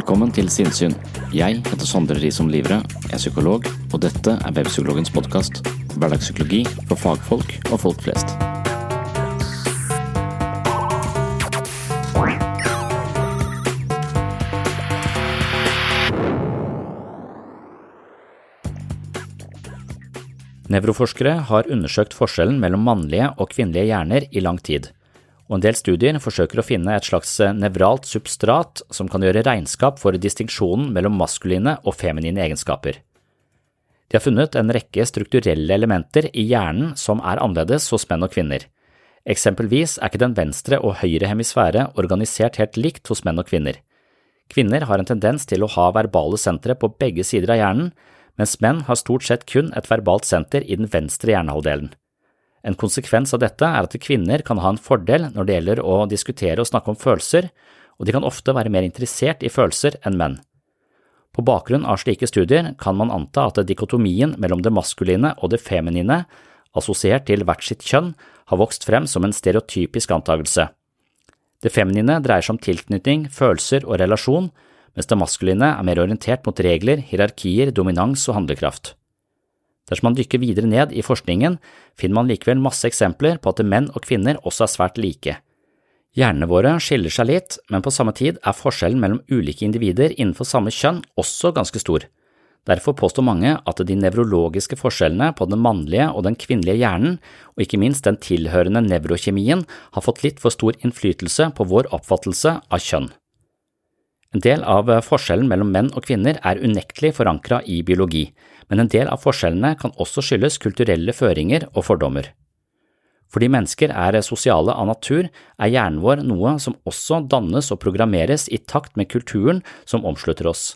Velkommen til Sinnsyn. Jeg heter Sondre Risom Livre, jeg er psykolog, og dette er Webpsykologens podkast. Hverdagspsykologi for fagfolk og folk flest. Nevroforskere har undersøkt forskjellen mellom mannlige og kvinnelige hjerner i lang tid og en del studier forsøker å finne et slags nevralt substrat som kan gjøre regnskap for distinksjonen mellom maskuline og feminine egenskaper. De har funnet en rekke strukturelle elementer i hjernen som er annerledes hos menn og kvinner. Eksempelvis er ikke den venstre og høyre hemisfære organisert helt likt hos menn og kvinner. Kvinner har en tendens til å ha verbale sentre på begge sider av hjernen, mens menn har stort sett kun et verbalt senter i den venstre hjernehalvdelen. En konsekvens av dette er at kvinner kan ha en fordel når det gjelder å diskutere og snakke om følelser, og de kan ofte være mer interessert i følelser enn menn. På bakgrunn av slike studier kan man anta at dikotomien mellom det maskuline og det feminine, assosiert til hvert sitt kjønn, har vokst frem som en stereotypisk antakelse. Det feminine dreier seg om tilknytning, følelser og relasjon, mens det maskuline er mer orientert mot regler, hierarkier, dominans og handlekraft. Dersom man dykker videre ned i forskningen, finner man likevel masse eksempler på at menn og kvinner også er svært like. Hjernene våre skiller seg litt, men på samme tid er forskjellen mellom ulike individer innenfor samme kjønn også ganske stor. Derfor påstår mange at de nevrologiske forskjellene på den mannlige og den kvinnelige hjernen, og ikke minst den tilhørende nevrokjemien, har fått litt for stor innflytelse på vår oppfattelse av kjønn. En del av forskjellen mellom menn og kvinner er unektelig forankra i biologi, men en del av forskjellene kan også skyldes kulturelle føringer og fordommer. Fordi mennesker er sosiale av natur, er hjernen vår noe som også dannes og programmeres i takt med kulturen som omslutter oss.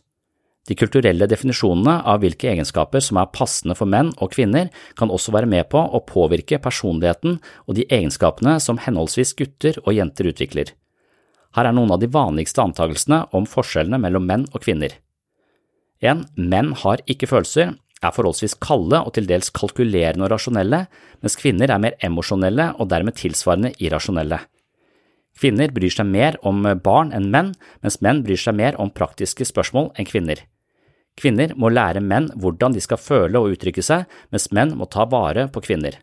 De kulturelle definisjonene av hvilke egenskaper som er passende for menn og kvinner, kan også være med på å påvirke personligheten og de egenskapene som henholdsvis gutter og jenter utvikler. Her er noen av de vanligste antakelsene om forskjellene mellom menn og kvinner. 1. Menn har ikke følelser, er forholdsvis kalde og til dels kalkulerende og rasjonelle, mens kvinner er mer emosjonelle og dermed tilsvarende irrasjonelle. Kvinner bryr seg mer om barn enn menn, mens menn bryr seg mer om praktiske spørsmål enn kvinner. Kvinner må lære menn hvordan de skal føle og uttrykke seg, mens menn må ta vare på kvinner.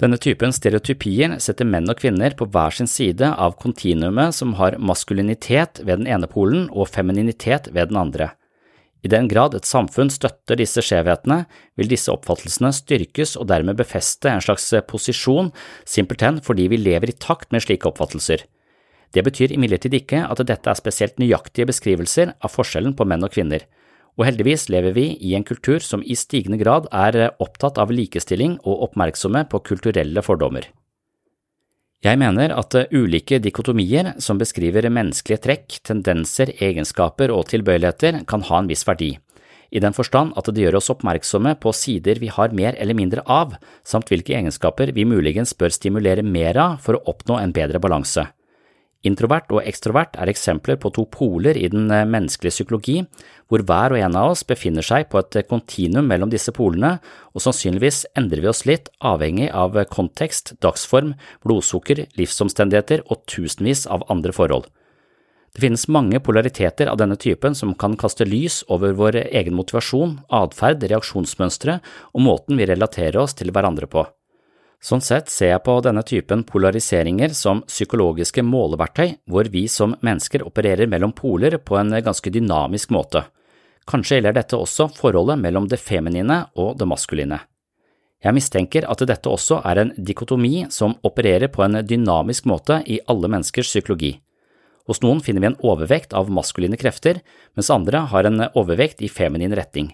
Denne typen stereotypier setter menn og kvinner på hver sin side av kontinuumet som har maskulinitet ved den ene polen og femininitet ved den andre. I den grad et samfunn støtter disse skjevhetene, vil disse oppfattelsene styrkes og dermed befeste en slags posisjon, simpelthen fordi vi lever i takt med slike oppfattelser. Det betyr imidlertid ikke at dette er spesielt nøyaktige beskrivelser av forskjellen på menn og kvinner, Og heldigvis lever vi i en kultur som i stigende grad er opptatt av likestilling og oppmerksomme på kulturelle fordommer. Jeg mener at ulike dikotomier som beskriver menneskelige trekk, tendenser, egenskaper og tilbøyeligheter kan ha en viss verdi, i den forstand at det gjør oss oppmerksomme på sider vi har mer eller mindre av, samt hvilke egenskaper vi muligens bør stimulere mer av for å oppnå en bedre balanse. Introvert og ekstrovert er eksempler på to poler i den eh, menneskelige psykologi, hvor hver og en av oss befinner seg på et kontinuum mellom disse polene, og sannsynligvis endrer vi oss litt avhengig av kontekst, dagsform, blodsukker, livsomstendigheter og tusenvis av andre forhold. Det finnes mange polariteter av denne typen som kan kaste lys over vår egen motivasjon, atferd, reaksjonsmønstre og måten vi relaterer oss til hverandre på. Sånn sett ser jeg på denne typen polariseringer som psykologiske måleverktøy, hvor vi som mennesker opererer mellom poler på en ganske dynamisk måte. Kanskje gjelder dette også forholdet mellom det feminine og det maskuline. Jeg mistenker at dette også er en dikotomi som opererer på en dynamisk måte i alle menneskers psykologi. Hos noen finner vi en overvekt av maskuline krefter, mens andre har en overvekt i feminin retning.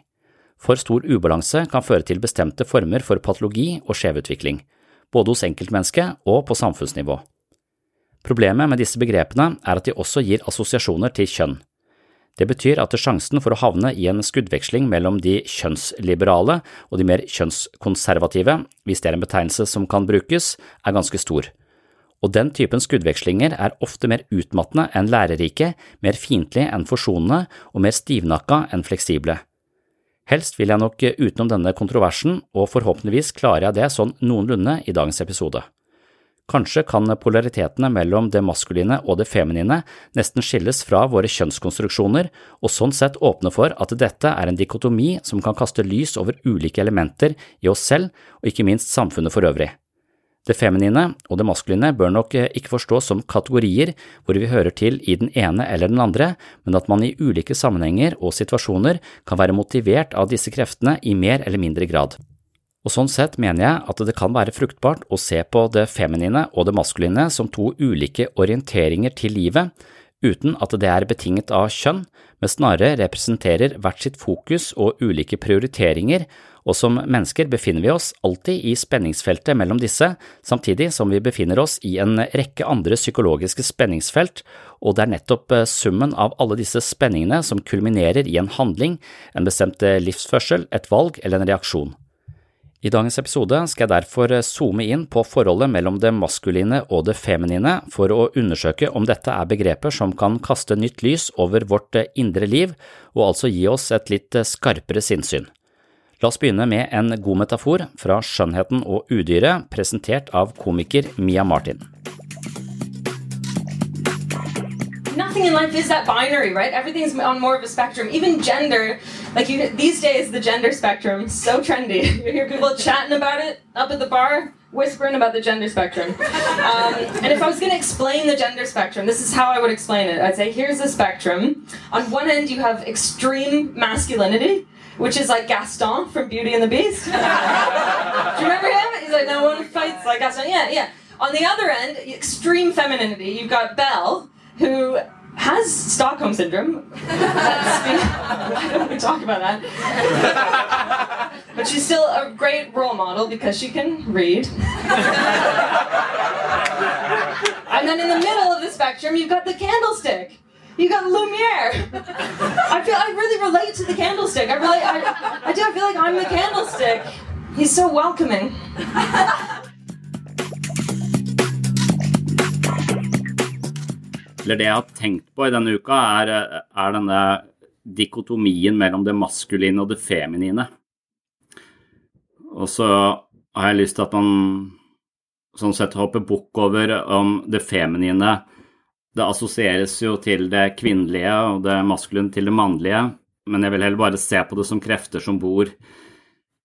For stor ubalanse kan føre til bestemte former for patologi og skjevutvikling, både hos enkeltmennesket og på samfunnsnivå. Problemet med disse begrepene er at de også gir assosiasjoner til kjønn. Det betyr at sjansen for å havne i en skuddveksling mellom de kjønnsliberale og de mer kjønnskonservative, hvis det er en betegnelse som kan brukes, er ganske stor. Og den typen skuddvekslinger er ofte mer utmattende enn lærerike, mer fiendtlige enn forsonende og mer stivnakka enn fleksible. Helst vil jeg nok utenom denne kontroversen, og forhåpentligvis klarer jeg det sånn noenlunde i dagens episode. Kanskje kan polaritetene mellom det maskuline og det feminine nesten skilles fra våre kjønnskonstruksjoner, og sånn sett åpne for at dette er en dikotomi som kan kaste lys over ulike elementer i oss selv og ikke minst samfunnet for øvrig. Det feminine og det maskuline bør nok eh, ikke forstås som kategorier hvor vi hører til i den ene eller den andre, men at man i ulike sammenhenger og situasjoner kan være motivert av disse kreftene i mer eller mindre grad. Og Sånn sett mener jeg at det kan være fruktbart å se på det feminine og det maskuline som to ulike orienteringer til livet, uten at det er betinget av kjønn, men snarere representerer hvert sitt fokus og ulike prioriteringer, og som mennesker befinner vi oss alltid i spenningsfeltet mellom disse, samtidig som vi befinner oss i en rekke andre psykologiske spenningsfelt, og det er nettopp eh, summen av alle disse spenningene som kulminerer i en handling, en bestemt eh, livsførsel, et valg eller en reaksjon. I dagens episode skal jeg derfor eh, zoome inn på forholdet mellom det maskuline og det feminine for å undersøke om dette er begreper som kan kaste nytt lys over vårt indre liv, og altså gi oss et litt skarpere sinnssyn. La oss begynne med en god metafor fra Skjønnheten og udyret, presentert av komiker Mia Martin. Nothing in life is that binary, right? Everything's on more of a spectrum. Even gender, like you, these days, the gender spectrum so trendy. You hear people chatting about it up at the bar, whispering about the gender spectrum. Um, and if I was going to explain the gender spectrum, this is how I would explain it. I'd say, here's the spectrum. On one end, you have extreme masculinity which is like Gaston from Beauty and the Beast. Do you remember him? He's like, no one fights like Gaston. Yeah, yeah. On the other end, extreme femininity. You've got Belle, who has Stockholm syndrome. Why don't we talk about that? but she's still a great role model because she can read. and then in the middle of the spectrum, you've got the candlestick. You got Lumiere. I feel I really relate to the candlestick. I really, I, I do. I feel like I'm the candlestick. He's so welcoming. Eller det jeg har tenkt på i denne uka, er, er denne dikotomien mellom det maskuline og det feminine. Og så har jeg lyst til at man sånn sett hopper bukk over om det feminine det assosieres jo til det kvinnelige og det maskuline til det mannlige, men jeg vil heller bare se på det som krefter som bor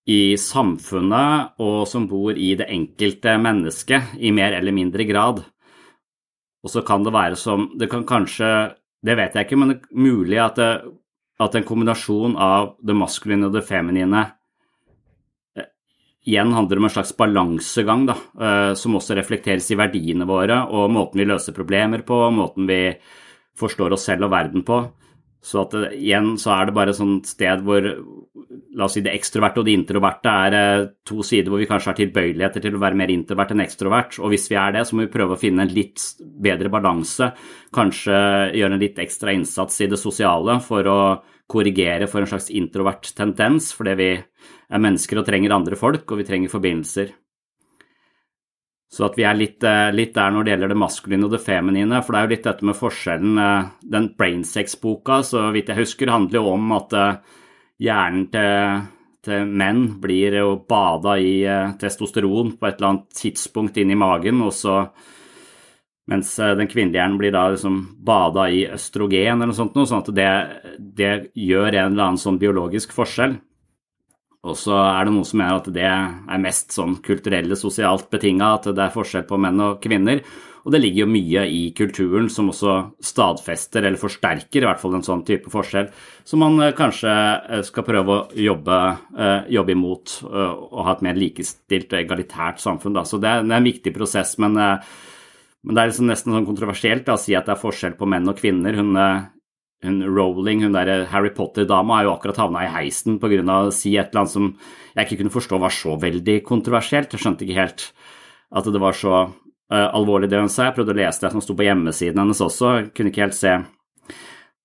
i samfunnet, og som bor i det enkelte mennesket i mer eller mindre grad. Og så kan det være som Det kan kanskje Det vet jeg ikke, men det er mulig at, det, at en kombinasjon av det maskuline og det feminine igjen handler det om en slags balansegang, da, eh, som også reflekteres i verdiene våre og måten vi løser problemer på, måten vi forstår oss selv og verden på. Så at igjen så er det bare et sted hvor la oss si det ekstroverte og det introverte er eh, to sider hvor vi kanskje har tilbøyeligheter til å være mer introvert enn ekstrovert. Og hvis vi er det, så må vi prøve å finne en litt bedre balanse. Kanskje gjøre en litt ekstra innsats i det sosiale for å korrigere for en slags introvert tendens, fordi vi er mennesker og trenger andre folk, og vi trenger forbindelser. Så at vi er litt, eh, litt, der når det gjelder det maskuline og det feminine. For det er jo litt dette med forskjellen. Eh, den Brainsex-boka, så vidt jeg husker, handler jo om at hjernen til, til menn blir jo bada i eh, testosteron på et eller annet tidspunkt inn i magen, og så mens eh, den kvinnelige hjernen blir da liksom bada i østrogen eller noe sånt, sånn at det, det, gjør en eller annen sånn biologisk forskjell. Og så er det noen som mener at det er mest sånn kulturelle, sosialt betinga, at det er forskjell på menn og kvinner. Og det ligger jo mye i kulturen som også stadfester eller forsterker i hvert fall en sånn type forskjell, som man eh, kanskje eh, skal prøve å jobbe, eh, jobbe imot og ha et mer likestilt og egalitært samfunn. Da. Så det er, en viktig prosess, men, men det er liksom nesten sånn kontroversielt da, å si at det er forskjell på menn og kvinner. Hun, hun Rowling, hun der Harry Potter-dama, har jo akkurat havna i heisen pga. å si et eller annet som jeg ikke kunne forstå var så veldig kontroversielt. Jeg skjønte ikke helt at det var så uh, alvorlig det hun sa. Jeg prøvde å lese det som sto på hjemmesiden hennes også, jeg kunne ikke helt se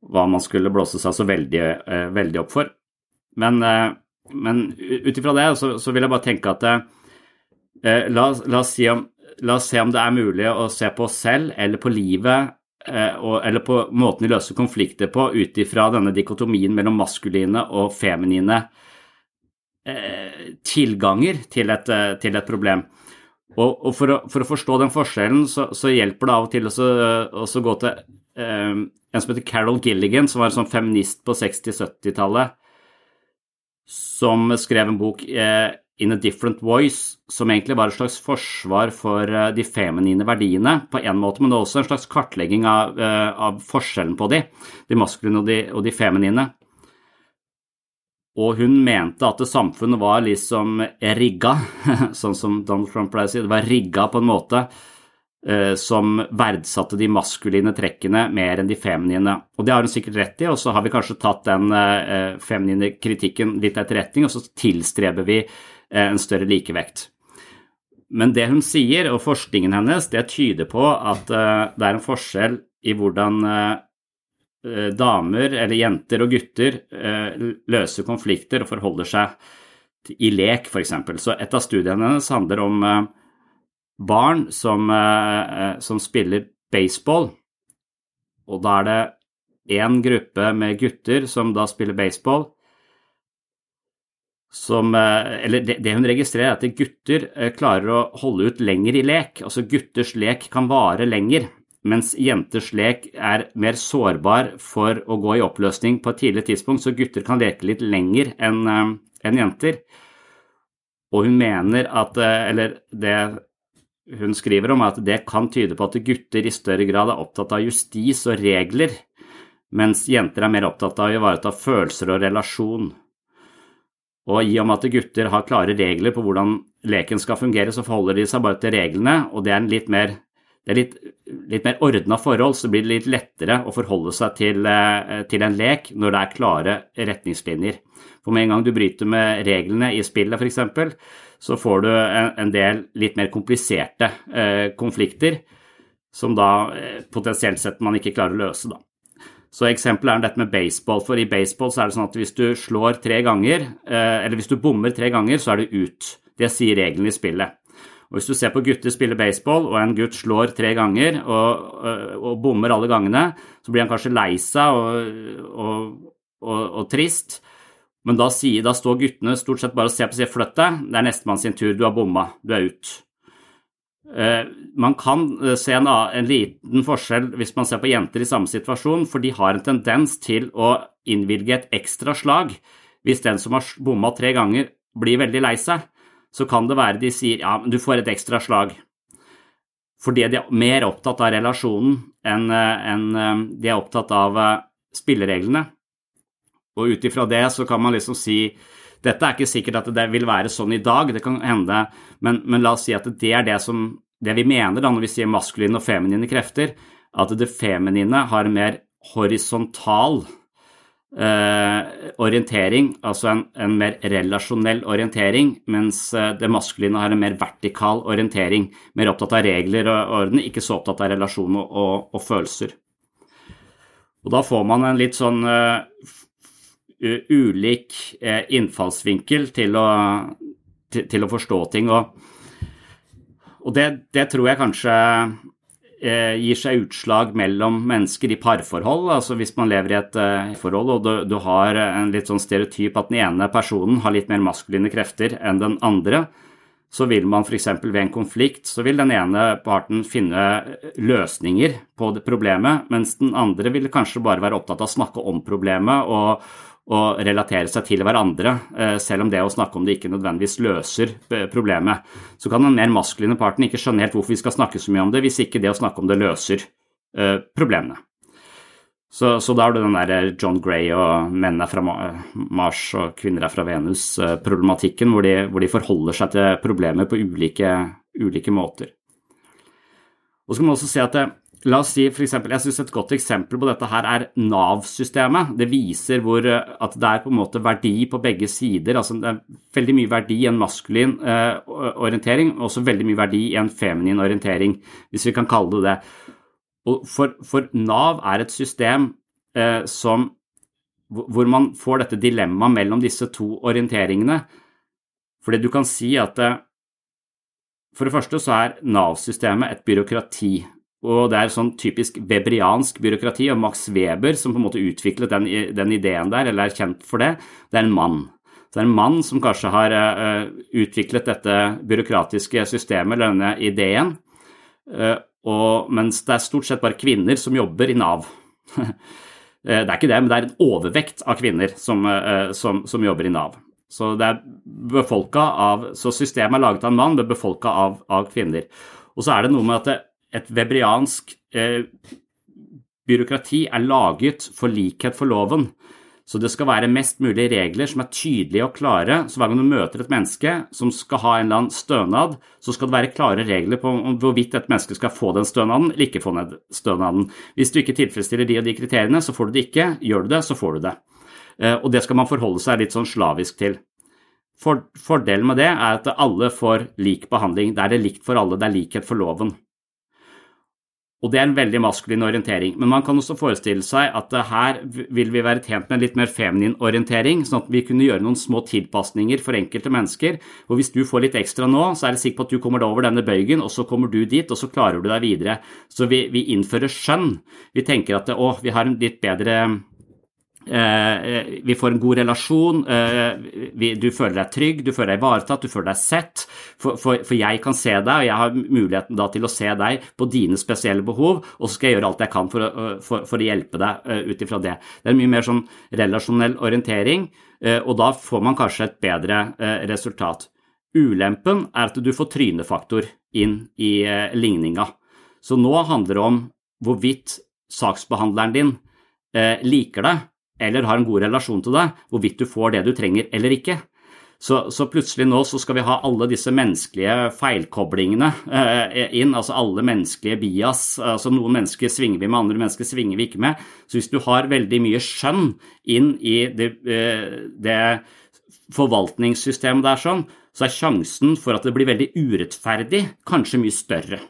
hva man skulle blåse seg så veldig, uh, veldig opp for. Men, uh, men ut ifra det så, så, vil jeg bare tenke at la, la, oss si om, la oss se om det er mulig å se på oss selv eller på livet eller på måten de løser konflikter på ut ifra denne dikotomien mellom maskuline og feminine tilganger til et, til et problem. Og, og for, å, for, å, forstå den forskjellen, så, så hjelper det av og til å gå til eh, en som heter Carol Gilligan, som var en sånn feminist på 60-70-tallet, som skrev en bok, eh, In a Different Voice, som egentlig var et slags forsvar for eh, de feminine verdiene på en måte, men det er også en slags kartlegging av, eh, av forskjellen på de, de maskuline og de, og de feminine. Og hun mente at samfunnet var liksom rigga, sånn som Donald Trump pleier å si. Det var rigga på en måte eh, som verdsatte de maskuline trekkene mer enn de feminine. Og det har hun sikkert rett i, og så har vi kanskje tatt den feminine kritikken litt etterretning, og så tilstreber vi en større likevekt. Men det hun sier, og forskningen hennes, det tyder på at eh, det er en forskjell i hvordan eh, Eh, damer, eller jenter og gutter, eh, løser konflikter og forholder seg i lek, f.eks. Så et av studiene hennes handler om eh, barn som, som spiller baseball. Og da er det én gruppe med gutter som da spiller baseball, som Eller det, hun registrerer, er at gutter klarer å holde ut lenger i lek. Altså gutters lek kan vare lenger mens jenters lek er mer sårbar for å gå i oppløsning på et tidlig tidspunkt, så gutter kan leke litt lenger enn eh, en jenter. Og hun mener at eh, Eller det hun skriver om, at det kan tyde på at gutter i større grad er opptatt av justis og regler, mens jenter er mer opptatt av å ivareta følelser og relasjon. Og i og med at gutter har klare regler på hvordan leken skal fungere, så forholder de seg bare til reglene, og det er en litt mer det litt, litt mer ordna forhold, så blir det litt lettere å forholde seg til, eh, til, en lek når det er klare retningslinjer. For med en gang du bryter med reglene i spillet, f.eks., så får du en, en, del litt mer kompliserte eh, konflikter som da eh, potensielt sett man ikke klarer å løse. Da. Så Eksempelet er dette med baseball. for I baseball så er det sånn at hvis du slår tre ganger, eh, eller hvis du bommer tre ganger, så er du ut. Det sier reglene i spillet. Og Hvis du ser på gutter spille baseball, og en gutt slår tre ganger og, og, og bommer alle gangene, så blir han kanskje lei seg og, og, trist. Men da, sier, da, står guttene stort sett bare og ser på og sier 'flytt deg', det er nestemann sin tur, du har bomma, du er ut. Uh, man kan uh, se en, en, liten forskjell hvis man ser på jenter i samme situasjon, for de har en tendens til å innvilge et ekstra slag hvis den som har bomma tre ganger, blir veldig lei seg så kan det være de sier ja, men du får et ekstra slag. Fordi de er mer opptatt av relasjonen enn en, eh, de er opptatt av eh, spillereglene. Og ut ifra det så kan man liksom si dette er ikke sikkert at det vil være sånn i dag, det kan hende, men, men la oss si at det er det, som, det vi mener da når vi sier maskuline og feminine krefter, at det feminine har en mer horisontal eh, orientering, altså en, en, mer relasjonell orientering, mens eh, det maskuline har en mer vertikal orientering. Mer opptatt av regler og orden, ikke så opptatt av relasjon og, og, og følelser. Og da får man en litt sånn uh, ulik uh, innfallsvinkel til å, til, til å, forstå ting. Og, og det, det, tror jeg kanskje uh, gir seg utslag mellom mennesker i parforhold. Altså hvis man lever i et forhold og du, du har en litt sånn stereotyp at den ene personen har litt mer maskuline krefter enn den andre, så vil man f.eks. ved en konflikt, så vil den ene parten finne løsninger på det problemet, mens den andre vil kanskje bare være opptatt av å snakke om problemet og, og relatere seg til hverandre, eh, selv om det å snakke om det ikke nødvendigvis løser eh, problemet. Så kan den mer maskuline parten ikke skjønne helt hvorfor vi skal snakke så mye om det, hvis ikke det å snakke om det løser eh, problemene. Så, så, da har du den der John Gray og menn er fra Mars og kvinner er fra Venus-problematikken, hvor, hvor, de forholder seg til problemer på ulike, ulike måter. Og så kan man også se at det, La oss si for eksempel, Jeg synes et godt eksempel på dette her er Nav-systemet. Det viser hvor, eh, at det er på en måte verdi på begge sider. altså Det er veldig mye verdi i en maskulin eh, orientering, og også veldig mye verdi i en feminin orientering, hvis vi kan kalle det det. For, for, Nav er et system eh, som, hvor man får dette dilemmaet mellom disse to orienteringene. Fordi du kan si at eh, for det første så er Nav-systemet et byråkrati. Og det er sånn typisk webriansk byråkrati, og Max Weber som på en måte utviklet den, den, ideen der, eller er kjent for det, det er en mann. Så det er en mann som kanskje har uh, utviklet dette byråkratiske systemet, eller denne ideen. Uh, og, mens det er stort sett bare kvinner som jobber i Nav. Eh, det er ikke det, men det er en overvekt av kvinner som, uh, som, som jobber i Nav. Så, det er av, så systemet er laget av en mann, men befolka av, av, kvinner. Og så er det noe med at et webriansk eh, byråkrati er laget for likhet for loven. Så det skal være mest mulig regler som er tydelige og klare. Så hver gang du møter et menneske som skal ha en eller annen stønad, så skal det være klare regler på hvorvidt et menneske skal få den stønaden eller ikke få den stønaden. Hvis du ikke tilfredsstiller de og de kriteriene, så får du det ikke. Gjør du det, så får du det. Eh, og det skal man forholde seg litt sånn slavisk til. fordelen med det er at alle får lik behandling. Det er det likt for alle, det er likhet for loven. Og det er en veldig maskulin orientering. Men man kan også forestille seg at her vil vi være tjent med en litt mer feminin orientering, sånn at vi kunne gjøre noen små tilpasninger for enkelte mennesker. Og hvis du får litt ekstra nå, så er det sikkert på at du kommer deg over denne bøygen, og så kommer du dit, og så klarer du deg videre. Så vi, vi innfører skjønn. Vi tenker at å, vi har en litt bedre vi får en god relasjon, eh, du føler deg trygg, du føler deg ivaretatt, du føler deg sett. For, jeg kan se deg, og jeg har muligheten da til å se deg på dine spesielle behov, og så skal jeg gjøre alt jeg kan for, for, å hjelpe deg ut ifra det. Det er mye mer sånn relasjonell orientering, og da får man kanskje et bedre resultat. Ulempen er at du får trynefaktor inn i ligninga. Så nå handler det om hvorvidt saksbehandleren din liker deg, eller har en god relasjon til deg, hvorvidt du får det du trenger eller ikke. Så, så, plutselig nå så skal vi ha alle disse menneskelige feilkoblingene eh, inn, altså alle menneskelige bias. altså Noen mennesker svinger vi med, andre mennesker svinger vi ikke med. Så hvis du har veldig mye skjønn inn i det, eh, det forvaltningssystemet der, sånn, så er sjansen for at det blir veldig urettferdig, kanskje mye større.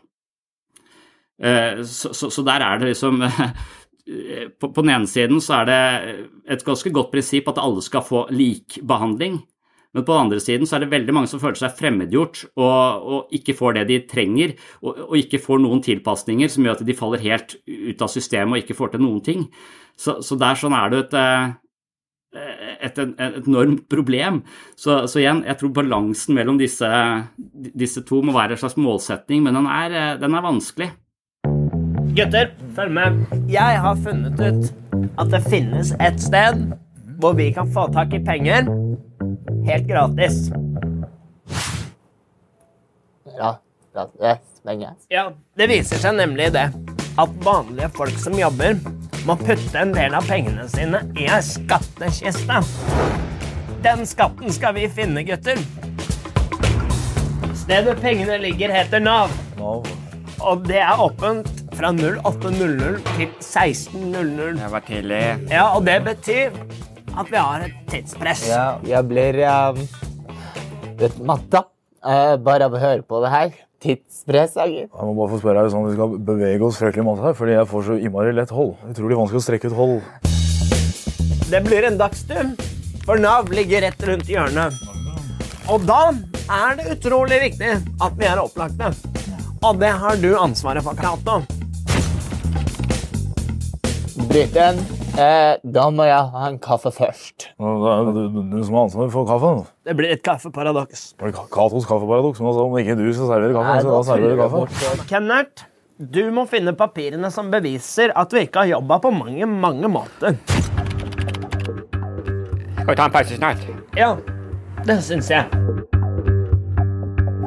Eh, så, så, så der er det liksom på, på, den ene siden så er det et ganske godt prinsipp at alle skal få lik behandling. Men på den andre siden så er det veldig mange som føler seg fremmedgjort og, og ikke får det de trenger, og, og, ikke får noen tilpasninger som gjør at de faller helt ut av systemet og ikke får til noen ting. Så, så der sånn er det et, eh, et, et, et enormt problem. Så, så, igjen, jeg tror balansen mellom disse, disse to må være en slags målsetning, men den er, den er vanskelig. Gutter, følg med. Jeg har funnet ut at det finnes et sted hvor vi kan få tak i penger helt gratis. Ja, gratis penger? Ja, det viser seg nemlig det at vanlige folk som jobber, må putte en del av pengene sine i ei skattkiste. Den skatten skal vi finne, gutter. Stedet pengene ligger, heter Nav. Og det er åpent fra 08.00 til 16.00. Det var tidlig. Ja, og det betyr at vi har et tidspress. Ja, jeg blir um, litt matta uh, bare av å høre på det her. Tidspress, Agir. Jeg må bare få spørre deg sånn Vi skal bevege oss fryktelig masse her, fordi jeg får så innmari lett hold. Utrolig vanskelig å strekke ut hold. Det blir en dagstur, for Nav ligger rett rundt hjørnet. Og da er det utrolig viktig at vi er opplagte. Og det har du ansvaret for, Cato. Britten, eh, da må jeg ha en kaffe først. Det er du, du som har ansvaret for kaffen. Det blir et kaffeparadoks. Det blir Katos kaffeparadoks, men altså, om ikke du skal servere kaffe, Nei, så da serverer du kaffe. Kennert, du må finne papirene som beviser at vi ikke har jobba på mange, mange måter. Skal vi ta en pause snart? Ja, det syns jeg.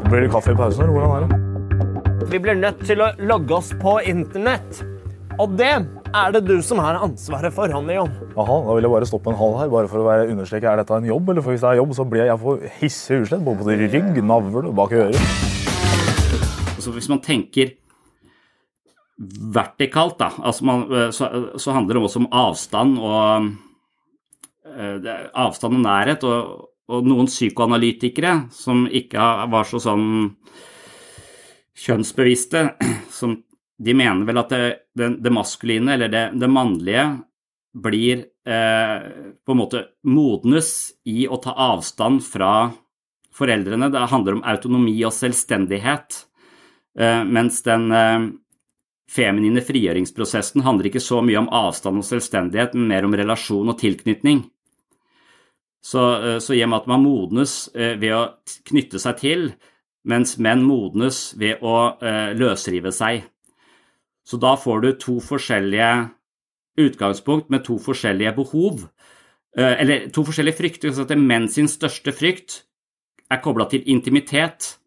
Blir det kaffe i pausen, eller hvordan er det? Vi blir nødt til å logge oss på internett. Og det er det du som har ansvaret for, han, Leon? Aha, da vil jeg bare stoppe en halv her, bare for å være understreke, er dette en jobb, eller for hvis det er jobb, så blir jeg, jeg får hisse utslett, både på rygg, navl og bak i øret. Altså hvis man tenker vertikalt, da, altså man, så, så handler det også om avstand og eh, det avstand og nærhet. Og, og noen psykoanalytikere som ikke var så sånn kjønnsbevisste, som de mener vel at det, det, det maskuline, eller det, det mannlige, blir eh, på en måte modnes i å ta avstand fra foreldrene. Det handler om autonomi og selvstendighet. Eh, mens den eh, feminine frigjøringsprosessen handler ikke så mye om avstand og selvstendighet, men mer om relasjon og tilknytning. Så, eh, så i og med at man modnes eh, ved å knytte seg til, mens menn modnes ved å eh, løsrive seg. Så da får du to forskjellige utgangspunkt med to forskjellige behov, eh, eller to forskjellige frykter. Altså at menn sin største frykt er kobla til intimitet,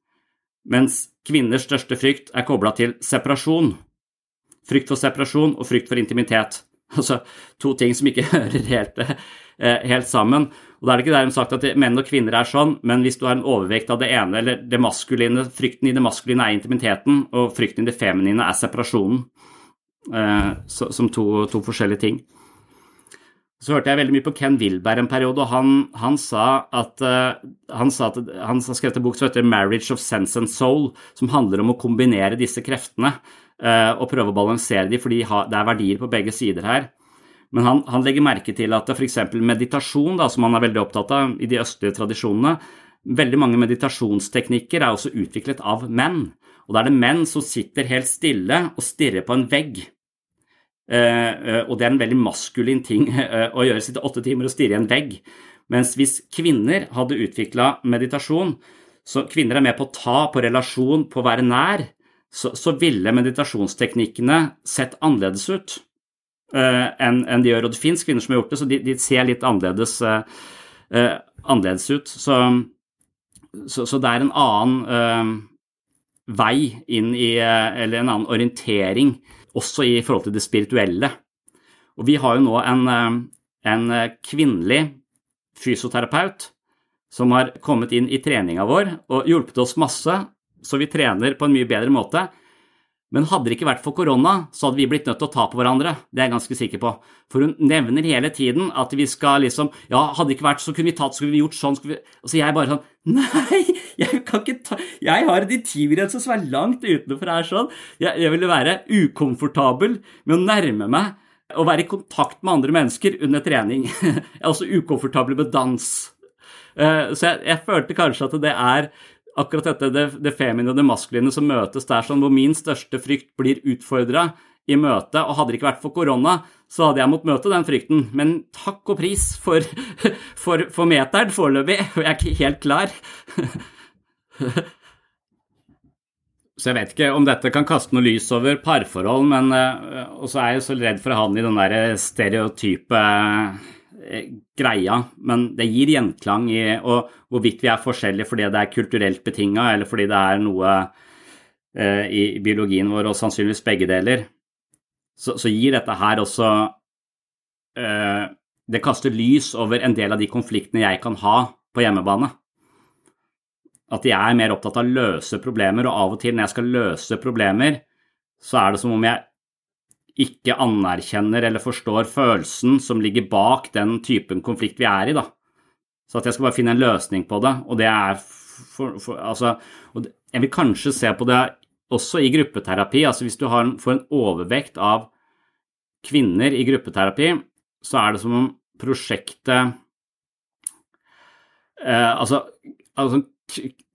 mens kvinners største frykt er kobla til separasjon. Frykt for separasjon og frykt for intimitet. Altså to ting som ikke hører helt, eh, helt sammen. Og da er det ikke dermed sagt at menn og kvinner er sånn, men hvis du har en overvekt av det ene, eller det maskuline, frykten i det maskuline er intimiteten, og frykten i det feminine er separasjonen, eh, så, som to, to forskjellige ting. Så hørte jeg veldig mye på Ken Wilberg en periode, og han, han sa at uh, han, sa at skrevet en bok som heter 'Marriage of Sense and Soul', som handler om å kombinere disse kreftene uh, og prøve å balansere dem, fordi det er verdier på begge sider her. Men han, han legger merke til at f.eks. meditasjon, da, som han er veldig opptatt av i de østlige tradisjonene, veldig mange meditasjonsteknikker er også utviklet av menn. Og da er det menn som sitter helt stille og stirrer på en vegg. Eh, eh, og det er en veldig maskulin ting eh, å gjøre, sitte åtte timer og stirre i en vegg. Mens hvis kvinner hadde utvikla meditasjon, så kvinner er med på å ta på relasjon, på å være nær, så, så ville meditasjonsteknikkene sett annerledes ut enn en de gjør. Og det fins kvinner som har gjort det, så de, de ser litt annerledes, eh, eh, annerledes ut. Så, så, så det er en annen eh, vei inn i eh, Eller en annen orientering, også i forhold til det spirituelle. Og vi har jo nå en, eh, en eh, kvinnelig fysioterapeut som har kommet inn i treninga vår og hjulpet oss masse, så vi trener på en mye bedre måte. Men hadde det ikke vært for korona, så hadde vi blitt nødt til å ta på hverandre. Det er jeg ganske sikker på. For hun nevner hele tiden at vi skal liksom Ja, hadde det ikke vært, så kunne vi tatt, så kunne vi gjort sånn, skulle vi Og så jeg bare sånn Nei, jeg kan ikke ta Jeg har en intimgrense som er langt utenfor her sånn. Jeg, jeg ville være ukomfortabel med å nærme meg og være i kontakt med andre mennesker under trening. Jeg er også ukomfortabel med dans. Eh, Så jeg, jeg følte kanskje at det er akkurat dette, det, det feminine og det maskuline som møtes der, sånn hvor min største frykt blir utfordra i møte, og hadde det ikke vært for korona, så hadde jeg måttet møte den frykten. Men takk og pris for, for, for meteren foreløpig, og jeg er ikke helt klar. Så jeg vet ikke om dette kan kaste noe lys over parforhold, men også Og så er jeg så redd for å havne i den der stereotype eh, greia, men det gir gjenklang i og hvorvidt vi er forskjellige fordi det er kulturelt betinga, eller fordi det er noe eh, i biologien vår, og sannsynligvis begge deler, så, så gir dette her også eh, Det kaster lys over en del av de konfliktene jeg kan ha på hjemmebane. At jeg er mer opptatt av å løse problemer, og av og til når jeg skal løse problemer, så er det som om jeg ikke anerkjenner eller forstår følelsen som ligger bak den typen konflikt vi er i, da. Så at jeg skal bare finne en løsning på det, og det er for, for, altså, Jeg vil kanskje se på det også i gruppeterapi. altså Hvis du har, får en overvekt av kvinner i gruppeterapi, så er det som om prosjektet eh, Altså, altså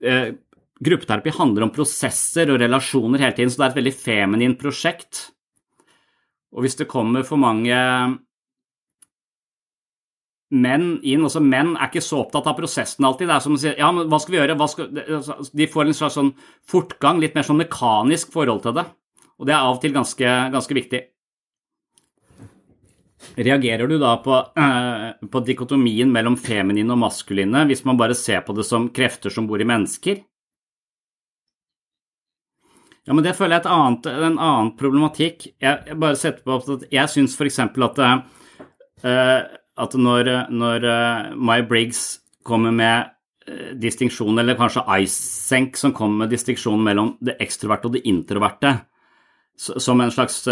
eh, Gruppeterapi handler om prosesser og relasjoner hele tiden, så det er et veldig feminint prosjekt. Og hvis det kommer for mange menn inn også Menn er ikke så opptatt av prosessen alltid. Det er som å si ja, men hva skal vi gjøre? Skal, altså, de får en slags sånn fortgang, litt mer sånn mekanisk forhold til det. Og det er av og til ganske, ganske viktig. Reagerer du da på, uh, på dikotomien mellom feminine og maskuline hvis man bare ser på det som krefter som bor i mennesker? Ja, men Det føler jeg er en annen problematikk. Jeg, jeg bare setter på at jeg syns f.eks. at, uh, at når, når uh, My Briggs kommer med uh, distinksjon, eller kanskje Isenk som kommer med distinksjon mellom det ekstroverte og det introverte, som en slags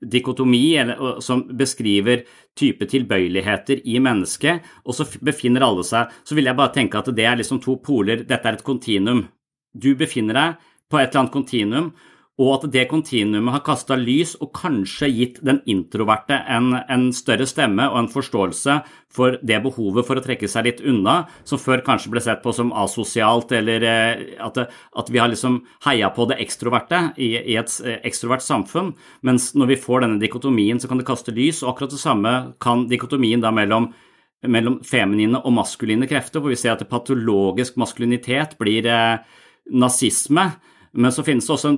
dikotomi eller, som beskriver type tilbøyeligheter i mennesket, og så befinner alle seg Så vil jeg bare tenke at det er liksom to poler, dette er et kontinuum du befinner deg på et eller annet kontinuum, og at det kontinuumet har kasta lys og kanskje gitt den introverte en, en, større stemme og en forståelse for det behovet for å trekke seg litt unna, som før kanskje ble sett på som asosialt, eller eh, at, at vi har liksom heia på det ekstroverte i, i et eh, ekstrovert samfunn. Mens når vi får denne dikotomien, så kan det kaste lys, og akkurat det samme kan dikotomien da mellom mellom feminine og maskuline krefter, hvor vi ser at patologisk maskulinitet blir eh, nazisme. Men så finnes det også en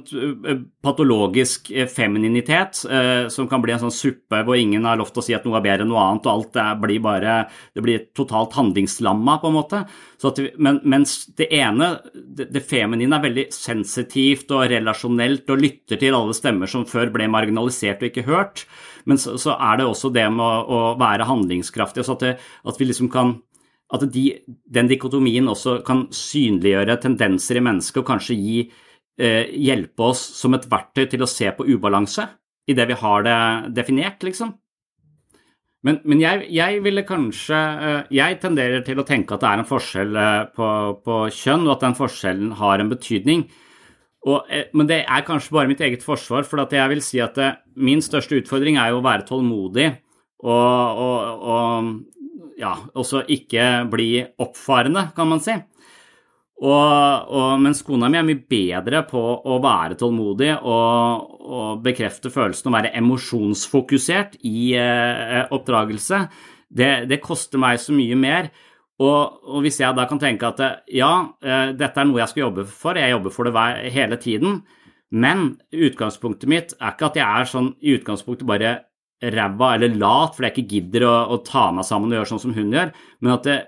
eh, patologisk eh, femininitet, eh, som kan bli en sånn suppe hvor ingen har lov til å si at noe er bedre enn noe annet, og alt det blir bare det blir totalt handlingslamma, på en måte. At, men, mens det ene, det, det, feminine, er veldig sensitivt og relasjonelt og lytter til alle stemmer som før ble marginalisert og ikke hørt. Men så, så er det også det med å, å være handlingskraftig, så at, det, at vi liksom kan at de, den dikotomien også kan synliggjøre tendenser i mennesket og kanskje gi, eh, hjelpe oss som et verktøy til å se på ubalanse i det vi har det definert, liksom. Men, men jeg, jeg, ville kanskje eh, Jeg tenderer til å tenke at det er en forskjell eh, på, på kjønn, og at den forskjellen har en betydning. Og, eh, men det er kanskje bare mitt eget forsvar, for jeg vil si at det, min største utfordring er jo å være tålmodig og, og, og ja, også ikke bli oppfarende, kan man si. Og, og, mens kona mi er mye bedre på å være tålmodig og, og bekrefte følelsen og være emosjonsfokusert i eh, oppdragelse, det, det, koster meg så mye mer. Og, og, hvis jeg da kan tenke at ja, eh, dette er noe jeg skal jobbe for, jeg jobber for det hver, hele tiden, men utgangspunktet mitt er ikke at jeg er sånn i utgangspunktet bare ræva eller lat fordi jeg ikke gidder å, å, ta meg sammen og gjøre sånn som hun gjør, men at det,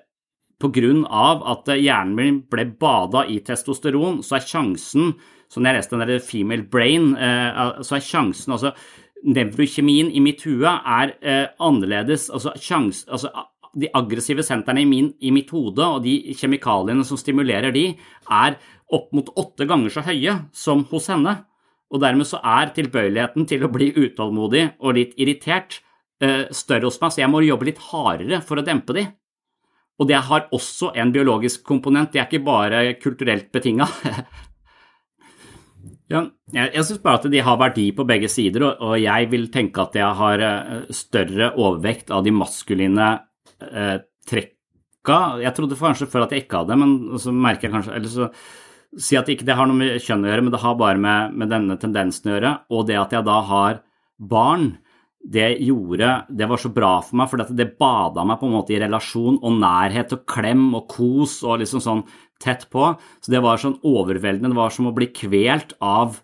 på grunn av at hjernen min ble bada i testosteron, så er sjansen når jeg leste den der Female Brain, eh, så er sjansen altså Nevrokjemien i mitt hue er eh, annerledes. Altså, sjans, altså de aggressive sentrene i, i, mitt hode og de kjemikaliene som stimulerer de, er opp mot åtte ganger så høye som hos henne og dermed så er tilbøyeligheten til å bli utålmodig og litt irritert eh, større hos meg, så jeg må jobbe litt hardere for å dempe de. Og det har også en biologisk komponent, det er ikke bare kulturelt betinga. ja, jeg syns bare at de har verdi på begge sider, og jeg vil tenke at jeg har eh, større overvekt av de maskuline eh, trekka. Jeg trodde kanskje før at jeg ikke hadde, men så merker jeg kanskje eller så Si at ikke det har noe med kjønn å gjøre, men det har bare med, med, denne tendensen å gjøre. Og det at jeg da har barn, det gjorde Det var så bra for meg, for det bada meg på en måte i relasjon og nærhet og klem og kos og liksom sånn tett på. Så det var sånn overveldende. Det var som å bli kvelt av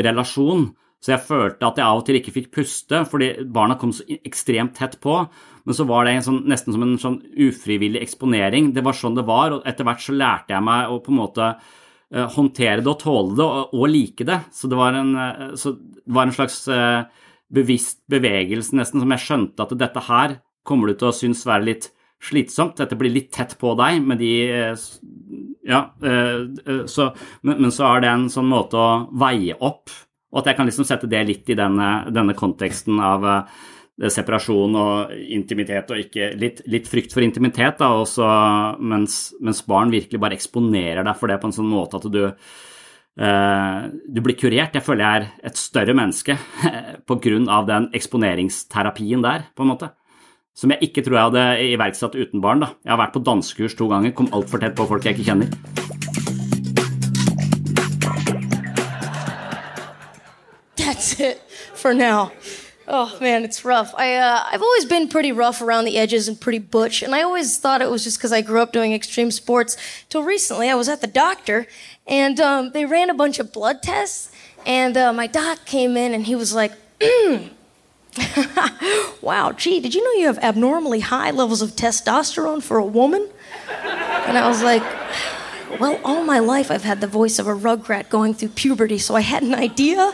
relasjon. Så jeg følte at jeg av og til ikke fikk puste fordi barna kom så ekstremt tett på. Men så var det sånn, nesten som en sånn ufrivillig eksponering. Det var sånn det var, og etter hvert så lærte jeg meg å på en måte håndtere det og tåle det og, og like det. Så det var en, eh, det var en slags uh, bevisst bevegelse nesten som jeg skjønte at dette her kommer du til å synes være litt slitsomt. Dette blir litt tett på deg med de Ja, så, men, men, så er det en sånn måte å veie opp Og at jeg kan liksom sette det litt i denne, denne konteksten av separasjon og intimitet, og ikke litt, litt frykt for intimitet, da, også, mens, mens, barn virkelig bare eksponerer deg for det på en sånn måte at du, uh, du blir kurert. Jeg føler jeg er et større menneske av den eksponeringsterapien der, på en måte. Som jeg ikke tror jeg hadde iverksatt uten barn. da. Jeg har vært på dansekurs to ganger, kom altfor tett på folk jeg ikke kjenner. That's it for now. Oh man, it's rough. I uh, I've always been pretty rough around the edges and pretty butch, and I always thought it was just because I grew up doing extreme sports. Till recently, I was at the doctor, and um, they ran a bunch of blood tests, and uh, my doc came in and he was like. wow, gee, did you know you have abnormally high levels of testosterone for a woman? And I was like, well, all my life I've had the voice of a rugrat going through puberty, so I had an idea.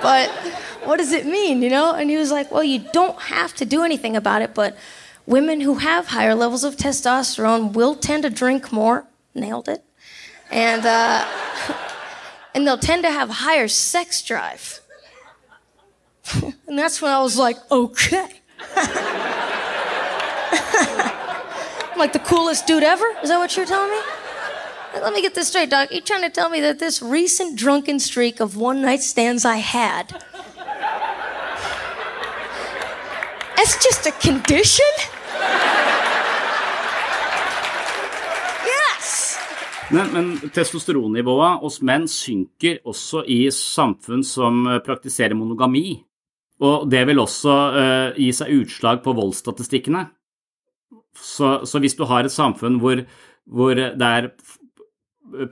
But what does it mean, you know? And he was like, well, you don't have to do anything about it, but women who have higher levels of testosterone will tend to drink more. Nailed it. And, uh, and they'll tend to have higher sex drive. and that's when I was like, okay. I'm like the coolest dude ever? Is that what you're telling me? Let me get this straight, Doc. You're trying to tell me that this recent drunken streak of one night stands I had. It's just a condition? Yes! Men, men testosteronnivået hos menn synker også i samfunn som eh, praktiserer monogami. Og det vil også uh, gi seg utslag på voldsstatistikkene. Så, så, hvis du har et samfunn hvor, hvor det er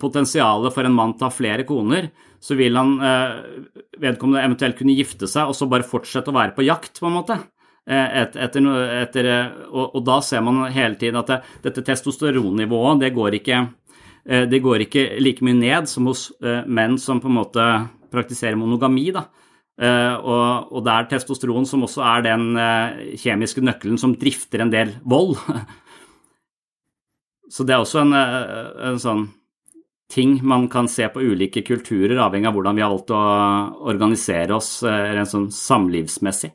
potensialet for en mann til å ha flere koner, så vil han eh, vedkommende eventuelt kunne gifte seg og så bare fortsette å være på jakt, på en måte. Et, etter, etter, og, og, da ser man hele tiden at det, dette testosteronnivået det går, ikke, det går ikke like mye ned som hos menn som på en måte praktiserer monogami. da. Og, og, det er testosteron som også er den kjemiske nøkkelen som drifter en del vold. Så det er også en, en, sånn ting man kan se på ulike kulturer, avhengig av hvordan vi har valgt å organisere oss rent sånn samlivsmessig.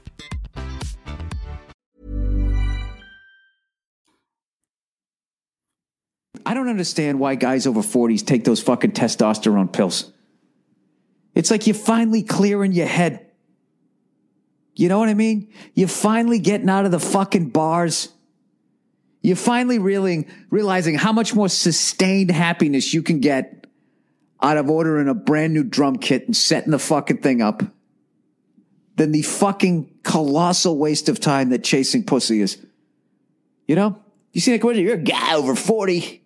I don't understand why guys over 40s take those fucking testosterone pills. It's like you're finally clearing your head. You know what I mean? You're finally getting out of the fucking bars. You're finally really realizing how much more sustained happiness you can get out of ordering a brand new drum kit and setting the fucking thing up than the fucking colossal waste of time that chasing pussy is. You know? You see that question? You're a guy over 40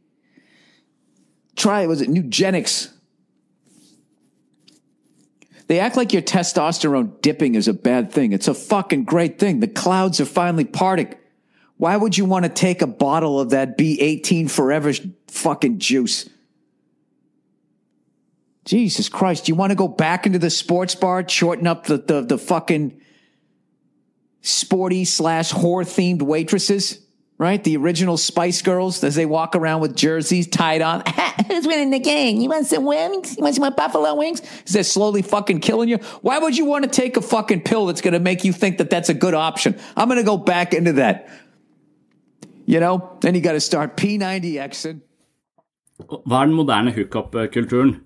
try, was it Nugenics? They act like your testosterone dipping is a bad thing. It's a fucking great thing. The clouds are finally parting. Why would you want to take a bottle of that B18 Forever fucking juice? Jesus Christ, you want to go back into the sports bar, shorten up the, the, the fucking sporty slash whore themed waitresses, right? The original Spice Girls as they walk around with jerseys tied on. Who's winning the game? You want some wings? You want some buffalo wings? Is that slowly fucking killing you? Why would you want to take a fucking pill that's going to make you think that that's a good option? I'm going to go back into that. You know, then you got to start P90Xing. Hva er den moderne hookup-kulturen?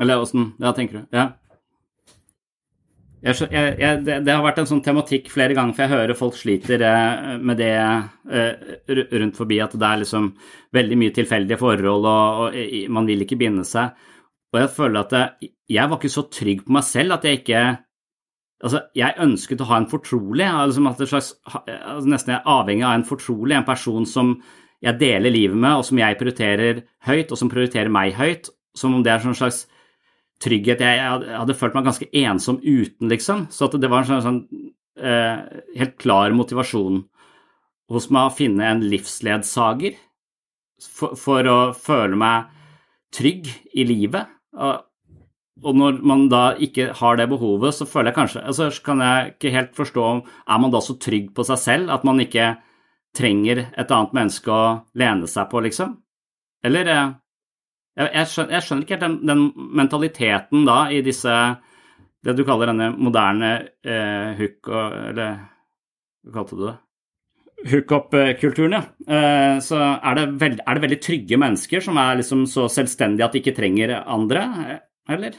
Eller åssen Ja, tenker du? Ja. Jeg, jeg, jeg, det, det har vært en sånn tematikk flere ganger, for jeg hører folk sliter eh, med det eh, rundt forbi, at det er liksom veldig mye tilfeldige forhold, og, og man vil ikke binde seg. Og jeg føler at det, jeg var ikke så trygg på meg selv at jeg ikke Altså, jeg ønsket å ha en fortrolig, liksom at slags, altså nesten jeg er avhengig av en fortrolig, en person som jeg deler livet med, og som jeg prioriterer høyt, og som prioriterer meg høyt, som om det er sånn slags trygghet. Jeg, jeg hadde- følt meg ganske ensom uten, liksom. Så det var en sånn, sånn eh, helt klar motivasjon hos meg å finne en livsledsager for, for å føle meg trygg i livet. Og, og når man da ikke har det behovet, så føler jeg kanskje altså kan jeg ikke helt forstå om Er man da så trygg på seg selv at man ikke trenger et annet menneske å lene seg på, liksom? Eller eh, jeg, skjønner, jeg skjønner ikke helt den, den mentaliteten da i disse Det du kaller denne moderne eh, hook og Eller hva kalte du det? Hookup-kulturen, ja. Eh, så er det, veld, er det veldig trygge mennesker som er liksom så selvstendige at de ikke trenger andre, eller?